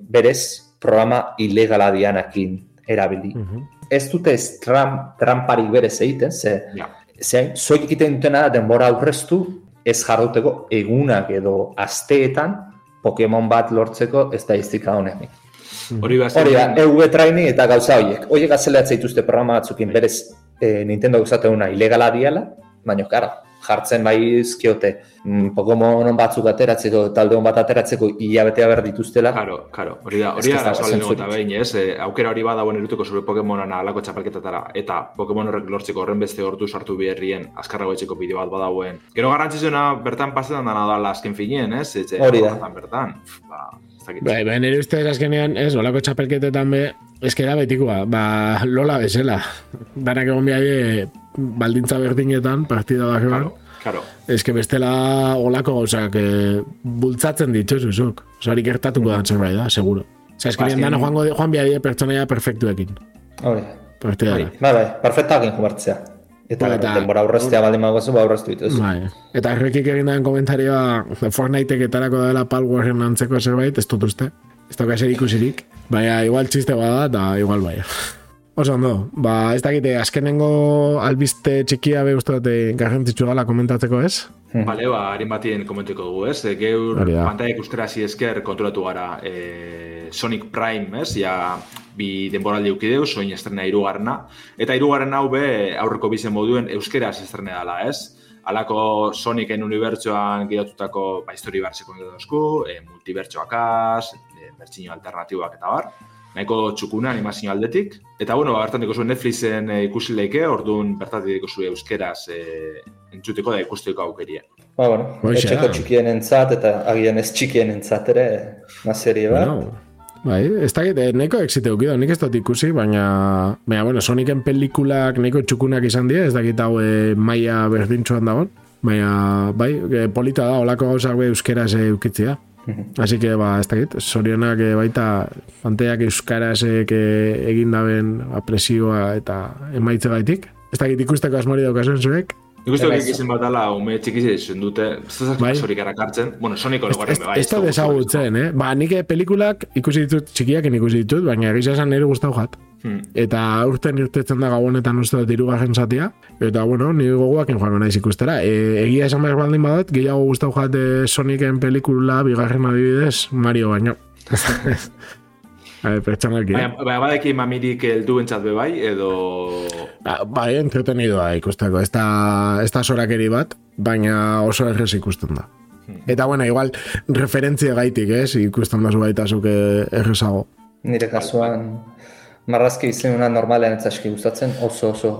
berez programa ilegala dianakin erabili Mhm. ez dute ez tram, tramparik berez egiten, ze, Ja. Ze zoik egiten dutena da denbora aurreztu ez jarduteko egunak edo asteetan Pokemon bat lortzeko ez da iztika honek. Hori Hori da, EV Training eta gauza horiek. Horiek azeleatza dituzte programa batzukin berez e, Nintendo gauzateuna ilegala diala, baina kara, jartzen bai izkiote mm, Pokemon batzuk ateratzeko, talde hon bat ateratzeko hilabetea behar dituztela. Karo, karo, hori da, hori da, eta behin, ez? E, aukera hori badagoen eruteko zure Pokemonan alako txapelketatara, eta Pokemon horrek lortzeko horren beste hortu sartu beherrien azkarrago etxeko bideo bat badagoen. Gero garrantzizuna bertan pasetan dana da azken finien, ez? Etxe, Hori da. horretan Bertan, ba, dakit. Bai, bai, nire ustez azkenean, ez, olako txapelketetan be, eskera betikoa, ba, lola bezala. Danak egon behar baldintza berdinetan, partida bakean. Karo, karo. Ez que bestela olako gauzak e, bultzatzen dituzuzuk. Osa hori gertatuko da zerbait da, seguro. Osa, dana azken- joango di- joan behar pertsonaia perfektuekin. Hori. Partida Bai. Bai, perfectakin jugartzea. Eta, Bai, eta- denbora aurreztea baldin bagozu, ba aurreztu dituzu. Bai. Eta errekik egin den komentarioa Fortnite etarako dela Palwarren antzeko zerbait, ez dut uste. Ez dauka zer ikusirik. Baina igual txiste bada eta igual bai. Oso ondo, ba, ez dakite, azkenengo albiste txikia be uste dute garrantzitsu gala komentatzeko ez? Bale, ba, harin batien komentuko dugu, ez? E, Geur Hori da. pantalla ikustera zi esker konturatu gara e, Sonic Prime, ez? Ja, bi denboraldi eukideu, soin estrena irugarrena. Eta irugarren hau be aurreko bizen moduen euskeraz estrena dela, ez? Alako Sonicen unibertsoan gidatutako ba, histori sekundatu dozku, e, multibertsoakaz, e, bertxinio alternatibak eta bar. Nahiko txukuna animazio aldetik. Eta bueno, bertan dikozu Netflixen e, ikusi leike, orduan bertatik dikozu euskeraz e, entzuteko da ikusteko aukeria. Ba, bueno, Hoxe etxeko da. txikien entzat eta agian ez txikien entzat ere, na serie bat. Bueno, bai, ez dakit, eh, nahiko exite ukido, nik ez dut ikusi, baina, baina, bueno, Sonicen pelikulak nahiko txukunak izan dira, ez dakit hau e, maia berdintxuan dagoen, baina, bai, polita da, olako gauzak be euskeraz e, ukitzia. Así que, ba, ez dakit, sorionak e, baita panteiak euskarazek e, egin daben apresioa eta emaitze gaitik. Ez dakit ikusteko asmori daukazuen zuek. Nik uste dut izan bat dela, ume txikiz izan dute, ez da Bai. zorik erakartzen, bueno, ez, be bai. ez da desagutzen, eh? Ba, nik eh, pelikulak ikusi ditut, txikiak ikusi ditut, baina egisa esan nire gustau jat. Hmm. Eta urten irtetzen da gabonetan uste dut irugarren zatia. Eta, bueno, ni gogoakin joan naiz ikustera. E, egia esan behar baldin badat, gehiago gustau jat eh, Sonicen pelikula bigarren adibidez, Mario baino. A ver, pertsonalki. eh? Baina, baina badaki mamirik heldu entzat be bai, edo... Ba, bai, entretenidoa ikusteko. Ez da, ez da sorakeri bat, baina oso errez ikusten da. Eta, bueno, igual, referentzia gaitik, ez? Ikusten da baita zuke errezago. Nire kasuan, marrazki izenuna normalean ez aski gustatzen, oso oso.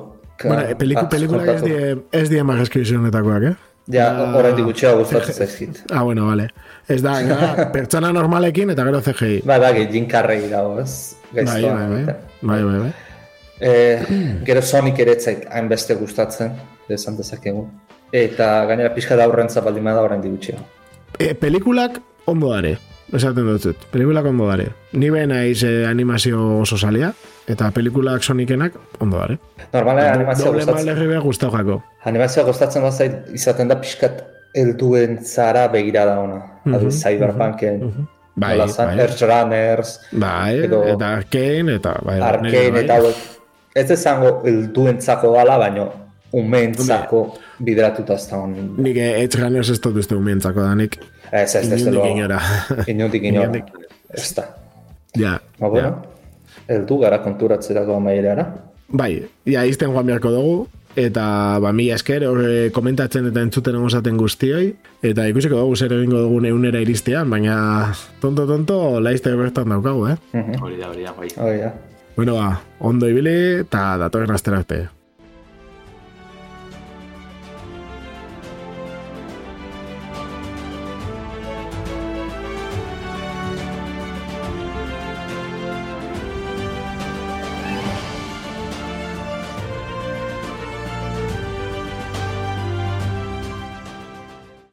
Bueno, peliku, atz pelikula ez die, ez die mageskrizionetakoak, eh? Ja, oraindik gutxiago gustatzen zaizkit. Ah, bueno, vale. Ez da, da pertsona normalekin eta gero CGI. Ba, bai, Jim Carrey dago, ez? Bai, Gaiztoa. bai, bai. Bai, bai, bai. Eh, gero Sonic ere zait hainbeste gustatzen, esan dezakegu. Eta gainera pixka da aurrentza baldin bada oraindik gutxiago. E, pelikulak ondo dare. Esaten dut zut. Pelikulak ondo dare. Ni behin naiz eh, animazio oso salia, eta pelikulak sonikenak ondo dare. Normalean animazioa Doble gustatzen. malerri behar gustau jako. Animazioa gustatzen da zait, izaten da pixkat helduen zara begira da ona. Mhm, Adibidez, Cyberpunken, Bai, nola zan, bai. Edge Runners, Bai, Edo- eta Arkane, eta... Bai, Arkane nire eta bai. hauek. Ez esango helduentzako gala, baino umeentzako bideratuta ez da hon. Nik Edge Runners ez dut uste umientzako da, nik Ez, ez, ez, ez, inora. Inundik inora. Ez da. ja, Ba, bueno, heldu gara konturatzerako amaierara. Bai, ja, izten joan beharko dugu, eta ba, mila esker, hor eh, komentatzen eta entzuten egozaten guztioi, eta ikusiko dugu zer egingo dugun eunera iristean, baina tonto-tonto laizte bertan daukagu, eh? Mhm. Hori da, hori da, bai. Hori da. Bueno, ba, ondo ibili eta datorren astera arte.